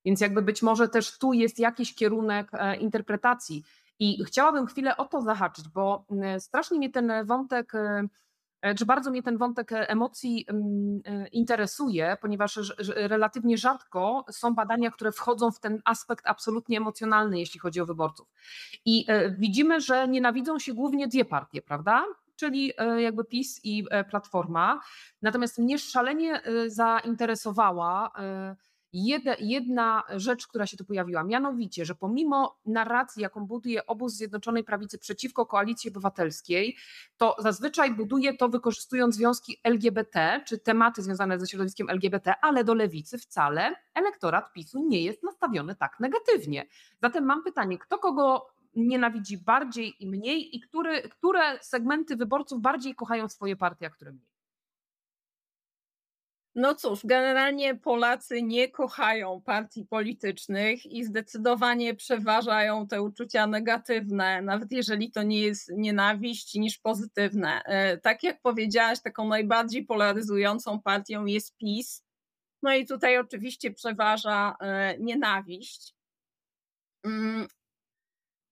Więc jakby być może też tu jest jakiś kierunek e, interpretacji. I chciałabym chwilę o to zahaczyć, bo strasznie mnie ten wątek, e, czy bardzo mnie ten wątek emocji interesuje, ponieważ relatywnie rzadko są badania, które wchodzą w ten aspekt absolutnie emocjonalny, jeśli chodzi o wyborców. I widzimy, że nienawidzą się głównie dwie partie, prawda? Czyli e, jakby PiS i e, Platforma. Natomiast mnie szalenie e, zainteresowała jedna rzecz, która się tu pojawiła, mianowicie, że pomimo narracji, jaką buduje obóz Zjednoczonej Prawicy przeciwko koalicji obywatelskiej, to zazwyczaj buduje to wykorzystując związki LGBT, czy tematy związane ze środowiskiem LGBT, ale do lewicy wcale elektorat PiSu nie jest nastawiony tak negatywnie. Zatem mam pytanie, kto kogo nienawidzi bardziej i mniej i który, które segmenty wyborców bardziej kochają swoje partie, a które mniej? No cóż, generalnie Polacy nie kochają partii politycznych i zdecydowanie przeważają te uczucia negatywne, nawet jeżeli to nie jest nienawiść, niż pozytywne. E, tak jak powiedziałaś, taką najbardziej polaryzującą partią jest PiS. No i tutaj oczywiście przeważa e, nienawiść.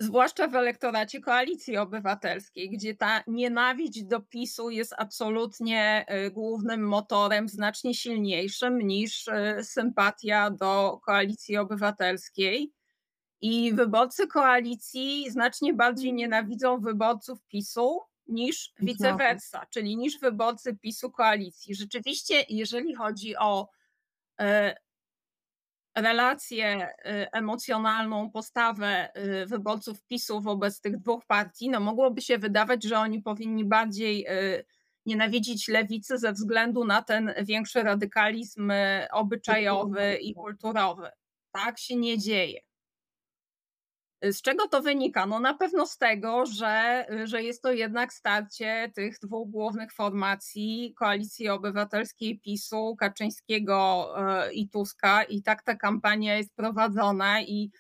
Zwłaszcza w elektoracie koalicji obywatelskiej, gdzie ta nienawiść do PiSu jest absolutnie e, głównym motorem, znacznie silniejszym niż e, sympatia do koalicji obywatelskiej. I wyborcy koalicji znacznie bardziej nienawidzą wyborców PiSu niż vice versa, czyli niż wyborcy PiSu koalicji. Rzeczywiście, jeżeli chodzi o e, relację y, emocjonalną, postawę y, wyborców PiSu wobec tych dwóch partii, no mogłoby się wydawać, że oni powinni bardziej y, nienawidzić lewicy ze względu na ten większy radykalizm obyczajowy i kulturowy. Tak się nie dzieje. Z czego to wynika? No na pewno z tego, że, że jest to jednak starcie tych dwóch głównych formacji, Koalicji Obywatelskiej PiSu, Kaczyńskiego e, i Tuska i tak ta kampania jest prowadzona i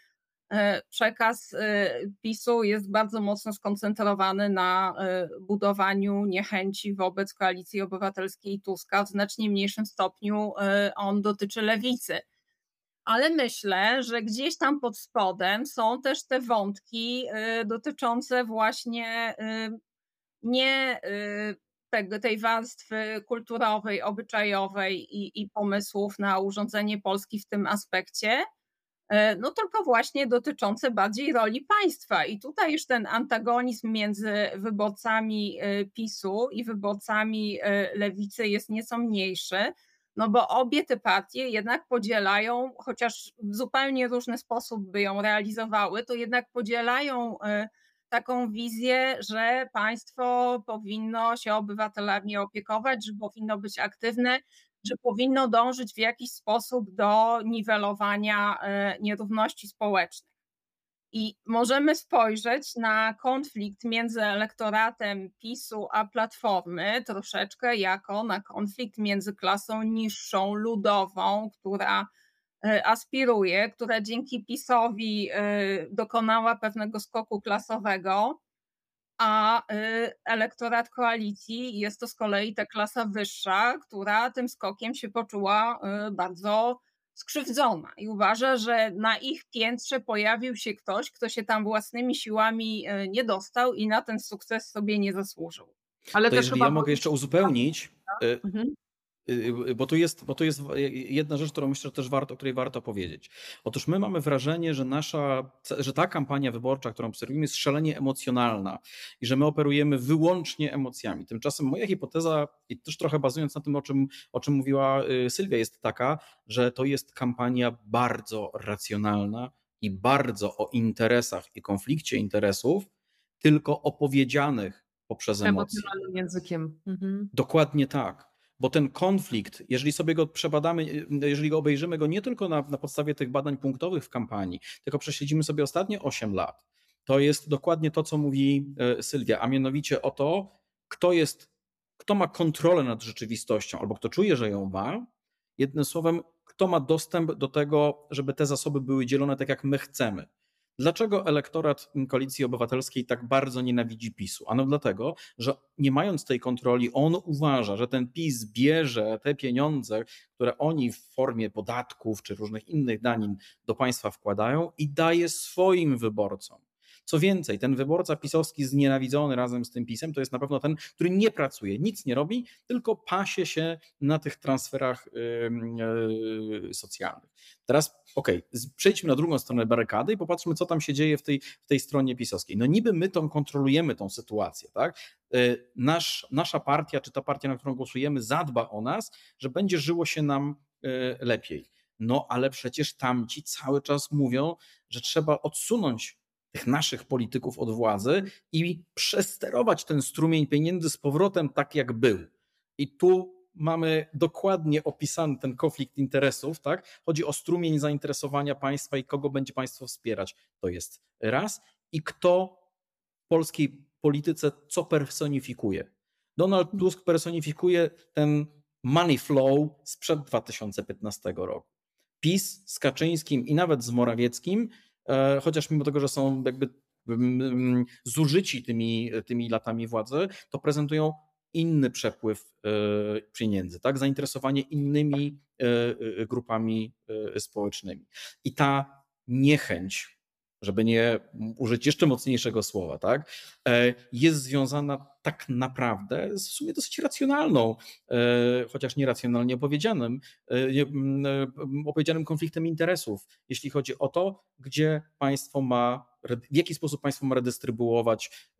e, przekaz e, PiSu jest bardzo mocno skoncentrowany na budowaniu niechęci wobec Koalicji Obywatelskiej i Tuska. W znacznie mniejszym stopniu on dotyczy lewicy ale myślę, że gdzieś tam pod spodem są też te wątki y, dotyczące właśnie y, nie y, tego, tej warstwy kulturowej, obyczajowej i, i pomysłów na urządzenie Polski w tym aspekcie, no tylko właśnie dotyczące bardziej roli państwa. I tutaj już ten antagonizm między wyborcami PiSu i wyborcami lewicy jest nieco mniejszy, no bo obie te partie jednak podzielają, chociaż w zupełnie różny sposób by ją realizowały, to jednak podzielają taką wizję, że państwo powinno się obywatelami opiekować, że powinno być aktywne, że powinno dążyć w jakiś sposób do niwelowania e, nierówności społecznych. I możemy spojrzeć na konflikt między elektoratem PiSu a Platformy troszeczkę jako na konflikt między klasą niższą, ludową, która e, aspiruje, która dzięki PiSowi e, dokonała pewnego skoku klasowego, a y, elektorat koalicji jest to z kolei ta klasa wyższa, która tym skokiem się poczuła bardzo skrzywdzona i uważa, że na ich piętrze pojawił się ktoś, kto się tam własnymi siłami y, nie dostał i na ten sukces sobie nie zasłużył. Ale to jeżeli ja mogę jeszcze uzupełnić, mhm. Y, y, bo tu jest, bo tu jest jedna rzecz, którą myślę, że też warto, o której warto powiedzieć. Otóż my mamy wrażenie, że nasza, że ta kampania wyborcza, którą obserwujemy, jest szalenie emocjonalna i że my operujemy wyłącznie emocjami. Tymczasem moja hipoteza, i też trochę bazując na tym, o czym, o czym mówiła y, Sylwia, jest taka, że to jest kampania bardzo racjonalna i bardzo o interesach i konflikcie interesów, tylko opowiedzianych poprzez emocje. Emocjonalnym językiem. Mhm. Dokładnie tak bo ten konflikt, jeżeli sobie go przebadamy, jeżeli go obejrzymy go nie tylko na, na podstawie tych badań punktowych w kampanii, tylko prześledzimy sobie ostatnie 8 lat, to jest dokładnie to, co mówi e, Sylwia, a mianowicie o to, kto jest, kto ma kontrolę nad rzeczywistością, albo kto czuje, że ją ma. Jednym słowem, kto ma dostęp do tego, żeby te zasoby były dzielone tak, jak my chcemy. Dlaczego elektorat Koalicji Obywatelskiej tak bardzo nienawidzi PiSu? Ano dlatego, że nie mając tej kontroli, on uważa, że ten PiS bierze te pieniądze, które oni w formie podatków czy różnych innych danin do państwa wkładają i daje swoim wyborcom. Co więcej, ten wyborca pisowski znienawidzony razem z tym pisem to jest na pewno ten, który nie pracuje, nic nie robi, tylko pasie się na tych transferach yy, socjalnych. Teraz, okej, okay, przejdźmy na drugą stronę barykady i popatrzmy, co tam się dzieje w tej, w tej stronie pisowskiej. No niby my tą kontrolujemy tą sytuację, tak? Yy, nasz, nasza partia, czy ta partia, na którą głosujemy, zadba o nas, że będzie żyło się nam yy, lepiej. No ale przecież tamci cały czas mówią, że trzeba odsunąć tych naszych polityków od władzy i przesterować ten strumień pieniędzy z powrotem tak, jak był. I tu mamy dokładnie opisany ten konflikt interesów, tak? Chodzi o strumień zainteresowania państwa i kogo będzie państwo wspierać. To jest raz. I kto w polskiej polityce co personifikuje. Donald Tusk personifikuje ten money flow sprzed 2015 roku. PiS z Kaczyńskim i nawet z Morawieckim chociaż mimo tego, że są jakby mm, mm, zużyci tymi, tymi latami władzy, to prezentują inny przepływ e, pieniędzy, tak? zainteresowanie innymi e, grupami społecznymi. I ta niechęć żeby nie użyć jeszcze mocniejszego słowa, tak, e, jest związana tak naprawdę z w sumie dosyć racjonalną, e, chociaż nieracjonalnie opowiedzianym, e, opowiedzianym konfliktem interesów, jeśli chodzi o to, gdzie państwo ma, w jaki sposób państwo ma redystrybuować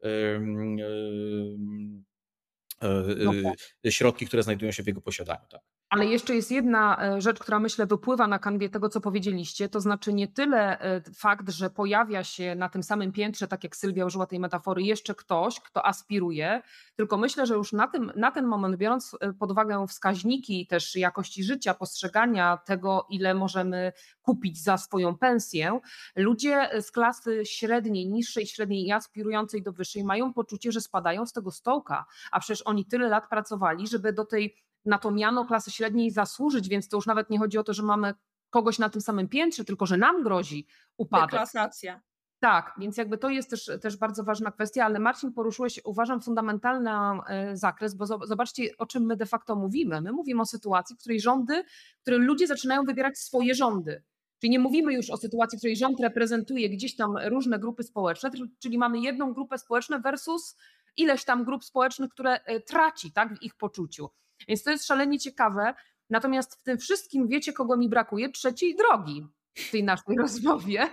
no tak. środki, które znajdują się w jego posiadaniu. Tak. Ale jeszcze jest jedna e, rzecz, która myślę wypływa na kanwie tego, co powiedzieliście, to znaczy nie tyle e, fakt, że pojawia się na tym samym piętrze, tak jak Sylwia użyła tej metafory, jeszcze ktoś, kto aspiruje, tylko myślę, że już na, tym, na ten moment, biorąc e, pod uwagę wskaźniki też jakości życia, postrzegania tego, ile możemy kupić za swoją pensję, ludzie z klasy średniej, niższej średniej i aspirującej do wyższej mają poczucie, że spadają z tego stołka, a przecież oni tyle lat pracowali, żeby do tej na to miano klasy średniej zasłużyć, więc to już nawet nie chodzi o to, że mamy kogoś na tym samym piętrze, tylko że nam grozi upadek. Deklasacja. Tak, więc jakby to jest też, też bardzo ważna kwestia, ale Marcin poruszyłeś, uważam, fundamentalny e, zakres, bo zobaczcie, o czym my de facto mówimy. My mówimy o sytuacji, w której rządy, w której ludzie zaczynają wybierać swoje rządy. Czyli nie mówimy już o sytuacji, w której rząd reprezentuje gdzieś tam różne grupy społeczne, czyli mamy jedną grupę społeczną versus ileś tam grup społecznych, które e, traci tak, w ich poczuciu. Więc to jest szalenie ciekawe. Natomiast w tym wszystkim wiecie, kogo mi brakuje? Trzeciej drogi. w tej naszej rozmowie,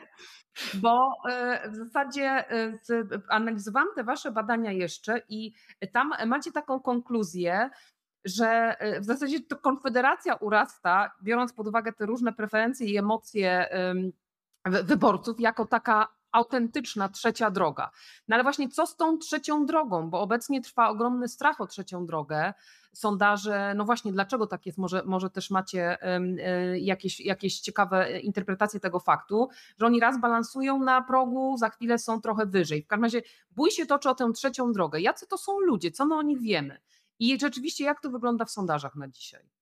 bo e, w zasadzie e, analizowałam te wasze badania jeszcze i tam macie taką konkluzję, że e, w zasadzie to Konfederacja urasta, biorąc pod uwagę te różne preferencje i emocje wyborców, jako taka autentyczna trzecia droga. No ale właśnie co z tą trzecią drogą? Bo obecnie trwa ogromny strach o trzecią drogę. Sondaże, no właśnie, dlaczego tak jest? Może, może też macie e, jakieś, jakieś ciekawe interpretacje tego faktu, że oni raz balansują na progu, za chwilę są trochę wyżej. W każdym razie bój się toczy o tę trzecią drogę. Jacy to są ludzie? Co my o nich wiemy? I rzeczywiście, jak to wygląda w sondażach na dzisiaj?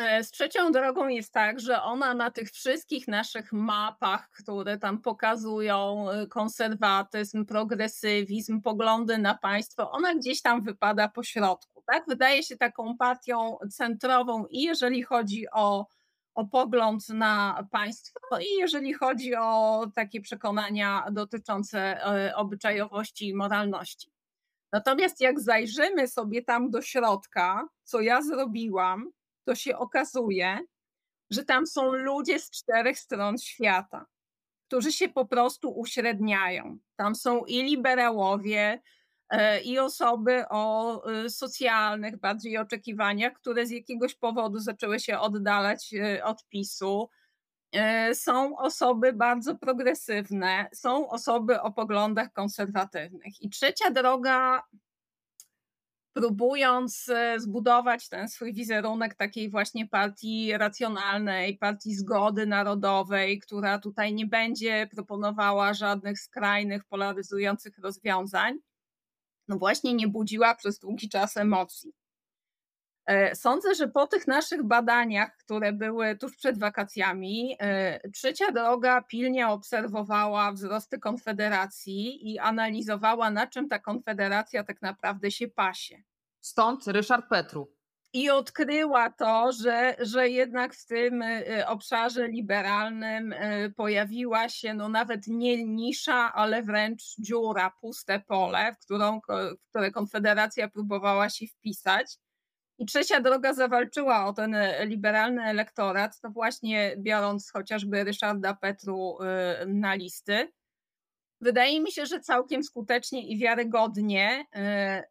E, z trzecią drogą jest tak, że ona na tych wszystkich naszych mapach, które tam pokazują e, konserwatyzm, progresywizm, poglądy na państwo, ona gdzieś tam wypada po środku. Tak? Wydaje się taką partią centrową i jeżeli chodzi o, o pogląd na państwo, i jeżeli chodzi o takie przekonania dotyczące e, obyczajowości i moralności. Natomiast jak zajrzymy sobie tam do środka, co ja zrobiłam, to się okazuje, że tam są ludzie z czterech stron świata, którzy się po prostu uśredniają. Tam są i liberałowie, e, i osoby o e, socjalnych bardziej oczekiwaniach, które z jakiegoś powodu zaczęły się oddalać e, od PiSu. Są osoby bardzo progresywne, są osoby o poglądach konserwatywnych. I trzecia droga próbując e, zbudować ten swój wizerunek takiej właśnie partii racjonalnej, partii zgody narodowej, która tutaj nie będzie proponowała żadnych skrajnych, polaryzujących rozwiązań, no właśnie nie budziła przez długi czas emocji. E, sądzę, że po tych naszych badaniach, które były tuż przed wakacjami, e, Trzecia Droga pilnie obserwowała wzrosty Konfederacji i analizowała, na czym ta Konfederacja tak naprawdę się pasie. Stąd Ryszard Petru. I odkryła to, że, że jednak w tym e, obszarze liberalnym pojawiła się no nawet nie nisza, ale wręcz dziura, puste pole, w, którą, w które Konfederacja próbowała się wpisać. I trzecia droga zawalczyła o ten e, liberalny elektorat, to właśnie biorąc chociażby Ryszarda Petru e, na listy. Wydaje mi się, że całkiem skutecznie i wiarygodnie, e,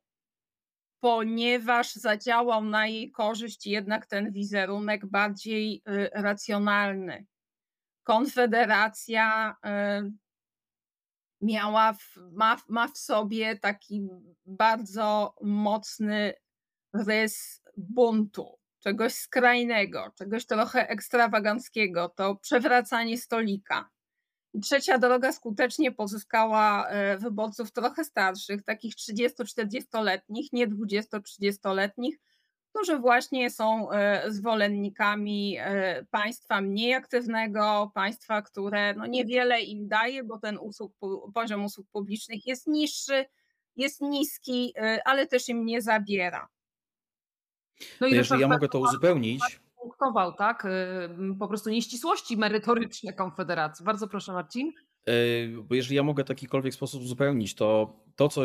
ponieważ zadziałał na jej korzyść jednak ten wizerunek bardziej racjonalny. Konfederacja miała ma, ma w sobie taki bardzo mocny rys buntu, czegoś skrajnego, czegoś trochę ekstrawaganckiego, to przewracanie stolika. I trzecia droga skutecznie pozyskała e, wyborców trochę starszych, takich 30-40-letnich, nie 20-30-letnich, którzy właśnie są e, zwolennikami e, państwa mniej aktywnego, państwa, które no niewiele im daje, bo ten usług, poziom usług publicznych jest niższy, jest niski, ale też im nie zabiera. No i jeżeli ja mogę to uzupełnić. Punktował, tak? Po prostu nieścisłości merytoryczne Konfederacji. Bardzo proszę, Marcin. E, bo jeżeli ja mogę w jakikolwiek sposób uzupełnić, to to, co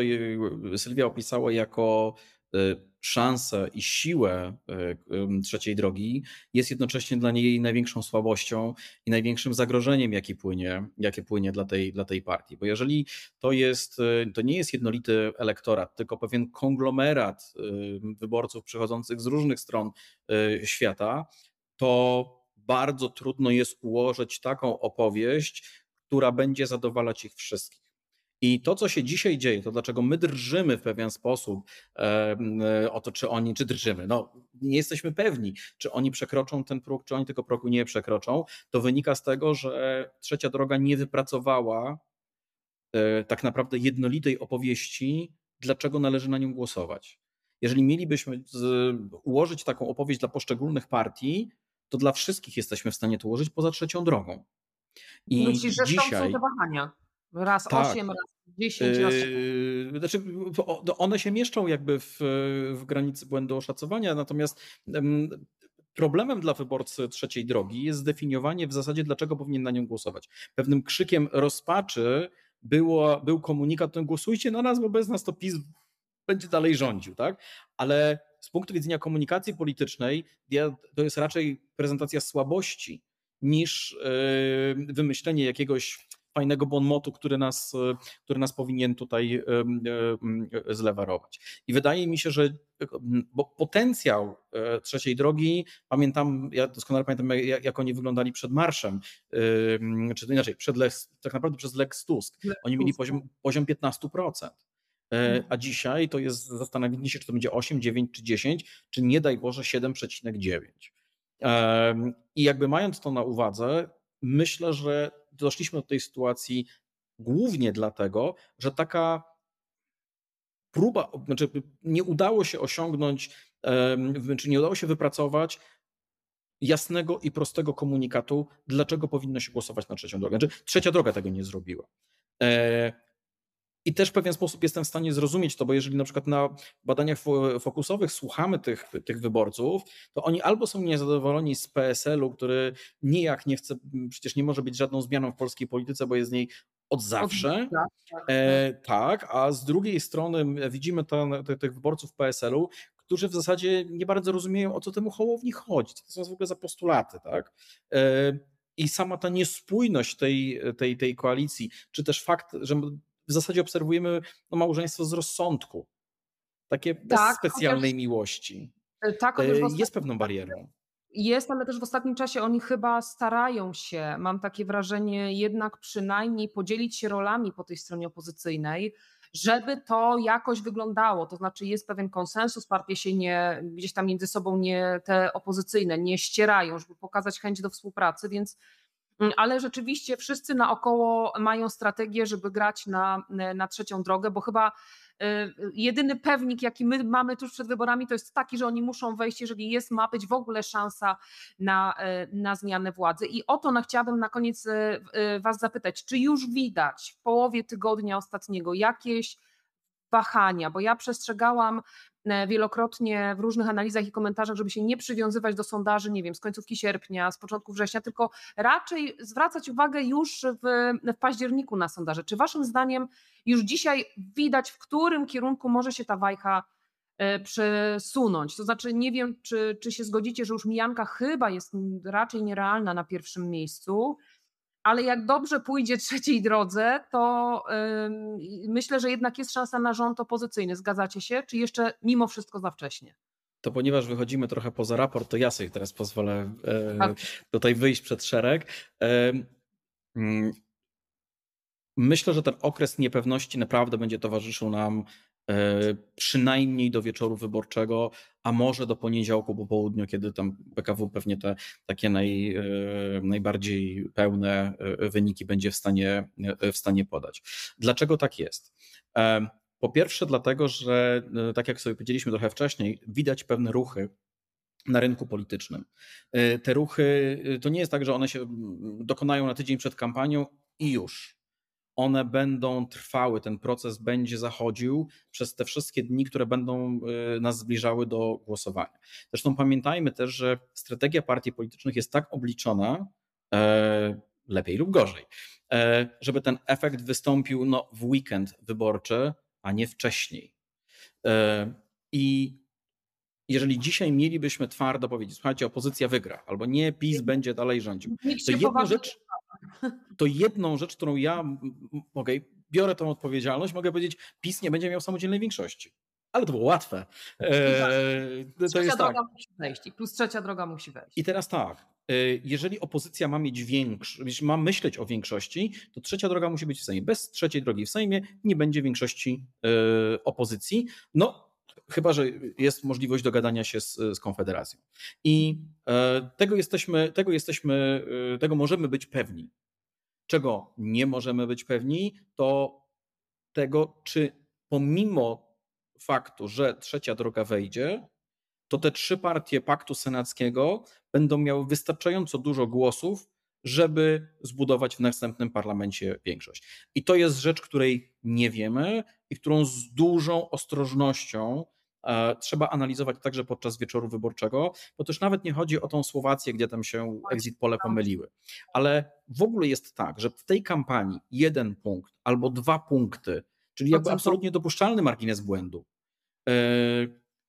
Sylwia opisała jako Y, szansę i siłę y, trzeciej drogi jest jednocześnie dla niej największą słabością i największym zagrożeniem, jakie płynie, jakie płynie dla, tej, dla tej partii. Bo jeżeli to jest, y, to nie jest jednolity elektorat, tylko pewien konglomerat wyborców przychodzących z różnych stron świata, to bardzo trudno jest ułożyć taką opowieść, która będzie zadowalać ich wszystkich. I to, co się dzisiaj dzieje, to dlaczego my drżymy w pewien sposób e, o to, czy oni, czy drżymy, no nie jesteśmy pewni, czy oni przekroczą ten próg, czy oni tego progu nie przekroczą, to wynika z tego, że trzecia droga nie wypracowała e, tak naprawdę jednolitej opowieści, dlaczego należy na nią głosować. Jeżeli mielibyśmy ułożyć taką opowieść dla poszczególnych partii, to dla wszystkich jesteśmy w stanie to ułożyć poza trzecią drogą. I Myślisz, że dzisiaj... są te wahania? Raz tak. 8, raz 10, raz yy, Znaczy, one się mieszczą jakby w, w granicy błędu oszacowania, natomiast problemem dla wyborcy trzeciej drogi jest zdefiniowanie w zasadzie, dlaczego powinien na nią głosować. Pewnym krzykiem rozpaczy było, był komunikat, no głosujcie na nas, bo bez nas to PiS będzie dalej rządził, tak? Ale z punktu widzenia komunikacji politycznej to jest raczej prezentacja słabości niż wymyślenie jakiegoś fajnego bonmotu, który nas, który nas powinien tutaj zlewarować. I wydaje mi się, że bo potencjał trzeciej drogi, pamiętam, ja doskonale pamiętam, jak oni wyglądali przed marszem, czy inaczej, przed Lex, tak naprawdę przez Lex Tusk. Oni mieli poziom, poziom 15%. Mhm. A dzisiaj to jest zastanowienie się, czy to będzie 8, 9 czy 10, czy nie daj Boże 7,9. I jakby mając to na uwadze, myślę, że doszliśmy do tej sytuacji głównie dlatego, że taka próba, znaczy nie udało się osiągnąć, czy nie udało się wypracować jasnego i prostego komunikatu, dlaczego powinno się głosować na trzecią drogę. Znaczy, trzecia droga tego nie zrobiła. I też w pewien sposób jestem w stanie zrozumieć to, bo jeżeli na przykład na badaniach fokusowych słuchamy tych, tych wyborców, to oni albo są niezadowoleni z PSL-u, który nijak nie chce, przecież nie może być żadną zmianą w polskiej polityce, bo jest z niej od zawsze. E, tak, a z drugiej strony widzimy te, tych wyborców PSL-u, którzy w zasadzie nie bardzo rozumieją, o co temu Hołowni chodzi. Co to są w ogóle za postulaty, tak? E, I sama ta niespójność tej, tej, tej koalicji, czy też fakt, że w zasadzie obserwujemy no, małżeństwo z rozsądku, takie bez tak, specjalnej chociaż, miłości, e, tak, jest pewną barierą. Jest, ale też w ostatnim czasie oni chyba starają się, mam takie wrażenie, jednak przynajmniej podzielić się rolami po tej stronie opozycyjnej, żeby to jakoś wyglądało. To znaczy jest pewien konsensus, partie się nie, gdzieś tam między sobą nie, te opozycyjne nie ścierają, żeby pokazać chęć do współpracy, więc ale rzeczywiście wszyscy naokoło mają strategię, żeby grać na, na trzecią drogę, bo chyba Y, jedyny pewnik, jaki my mamy tuż przed wyborami, to jest taki, że oni muszą wejść, jeżeli jest, ma być w ogóle szansa na, y, na zmianę władzy. I o to chciałabym na koniec Was zapytać, czy już widać w połowie tygodnia ostatniego jakieś wahania, bo ja przestrzegałam E, wielokrotnie w różnych analizach i komentarzach, żeby się nie przywiązywać do sondaży, nie wiem, z końcówki sierpnia, z początku września, tylko raczej zwracać uwagę już w, w październiku na sondaże. Czy waszym zdaniem już dzisiaj widać, w którym kierunku może się ta wajcha e, przesunąć? To znaczy, nie wiem, czy, czy się zgodzicie, że już mijanka chyba jest raczej nierealna na pierwszym miejscu, ale jak dobrze pójdzie trzeciej drodze, to yy, myślę, że jednak jest szansa na rząd opozycyjny. Zgadzacie się? Czy jeszcze mimo wszystko za wcześnie? To ponieważ wychodzimy trochę poza raport, to ja sobie teraz pozwolę e, tutaj wyjść przed szereg. Mm, myślę, że ten okres niepewności naprawdę będzie towarzyszył nam przynajmniej do wieczoru wyborczego, a może do poniedziałku po południu, kiedy tam PKW pewnie te takie naj, e, najbardziej pełne e, wyniki będzie w stanie, w stanie podać. Dlaczego tak jest? Po pierwsze, dlatego, że tak jak sobie powiedzieliśmy trochę wcześniej, widać pewne ruchy na rynku politycznym. Te ruchy to nie jest tak, że one się dokonają na tydzień przed kampanią i już one będą trwały, ten proces będzie zachodził przez te wszystkie dni, które będą y, nas zbliżały do głosowania. Zresztą pamiętajmy też, że strategia partii politycznych jest tak obliczona, e, lepiej lub gorzej, e, żeby ten efekt wystąpił no, w weekend wyborczy, a nie wcześniej. E, I jeżeli dzisiaj mielibyśmy twardo powiedzieć, słuchajcie, opozycja wygra, albo nie, PiS będzie dalej rządził, to jedna rzecz, to jedną rzecz, którą ja mogę, biorę tą odpowiedzialność, mogę powiedzieć, PiS nie będzie miał samodzielnej większości. Ale to było łatwe. Eee, to trzecia jest droga tak. musi wejść plus trzecia droga musi wejść. I teraz tak, e, jeżeli opozycja ma mieć większy, ma myśleć o większości, to trzecia droga musi być w Sejmie. Bez trzeciej drogi w Sejmie nie będzie większości e, opozycji. No, chyba że jest możliwość dogadania się z, z Konfederacją. I e, tego jesteśmy, tego jesteśmy, e, tego możemy być pewni. Czego nie możemy być pewni, to tego, czy pomimo faktu, że trzecia droga wejdzie, to te trzy partie paktu senackiego będą miały wystarczająco dużo głosów, żeby zbudować w następnym parlamencie większość. I to jest rzecz, której nie wiemy i którą z dużą ostrożnością trzeba analizować także podczas wieczoru wyborczego, bo też nawet nie chodzi o tą Słowację, gdzie tam się exit pole pomyliły. Ale w ogóle jest tak, że w tej kampanii jeden punkt albo dwa punkty, czyli jakby absolutnie dopuszczalny margines błędu, e,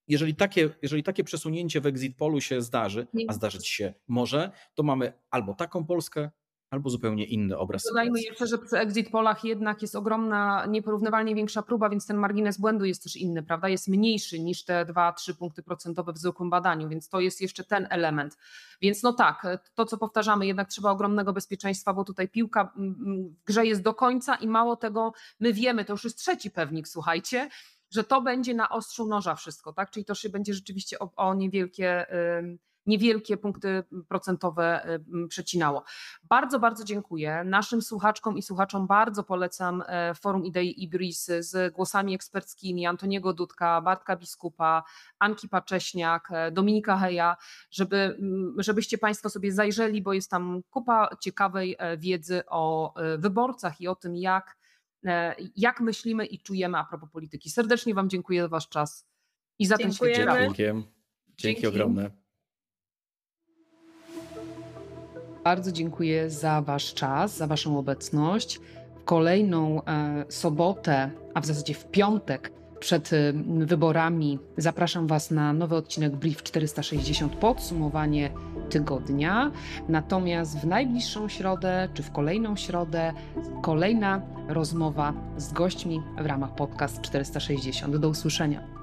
jeżeli takie, jeżeli takie przesunięcie w exit polu się zdarzy, a zdarzyć się może, to mamy albo taką Polskę, albo zupełnie inny obraz. Dodajmy jeszcze, że przy exit polach jednak jest ogromna, nieporównywalnie większa próba, więc ten margines błędu jest też inny, prawda? Jest mniejszy niż te 2-3 punkty procentowe w zwykłym badaniu, więc to jest jeszcze ten element. Więc no tak, to co powtarzamy, jednak trzeba ogromnego bezpieczeństwa, bo tutaj piłka w grze jest do końca i mało tego, my wiemy, to już jest trzeci pewnik, słuchajcie, że to będzie na ostrzu noża wszystko, tak? Czyli to się będzie rzeczywiście o, o niewielkie. Yy, niewielkie punkty procentowe y, przecinało. Bardzo, bardzo dziękuję. Naszym słuchaczkom i słuchaczom bardzo polecam e, Forum Idei Ibris z głosami eksperckimi Antoniego Dudka, Bartka Biskupa, Anki Pacześniak, e, Dominika Heja, żeby, żebyście Państwo sobie zajrzeli, bo jest tam kupa ciekawej e, wiedzy o wyborcach i o tym, jak, jak myślimy i czujemy a propos polityki. Serdecznie Wam dziękuję za Wasz czas i za Dziękujemy. ten świetny Dzięki, Dzięki ogromne. Bardzo dziękuję za Wasz czas, za Waszą obecność. W kolejną e, sobotę, a w zasadzie w piątek przed e, wyborami zapraszam Was na nowy odcinek Brief 460, podsumowanie tygodnia. Natomiast w najbliższą środę, czy w kolejną środę, kolejna rozmowa z gośćmi w ramach podcast 460. Do usłyszenia.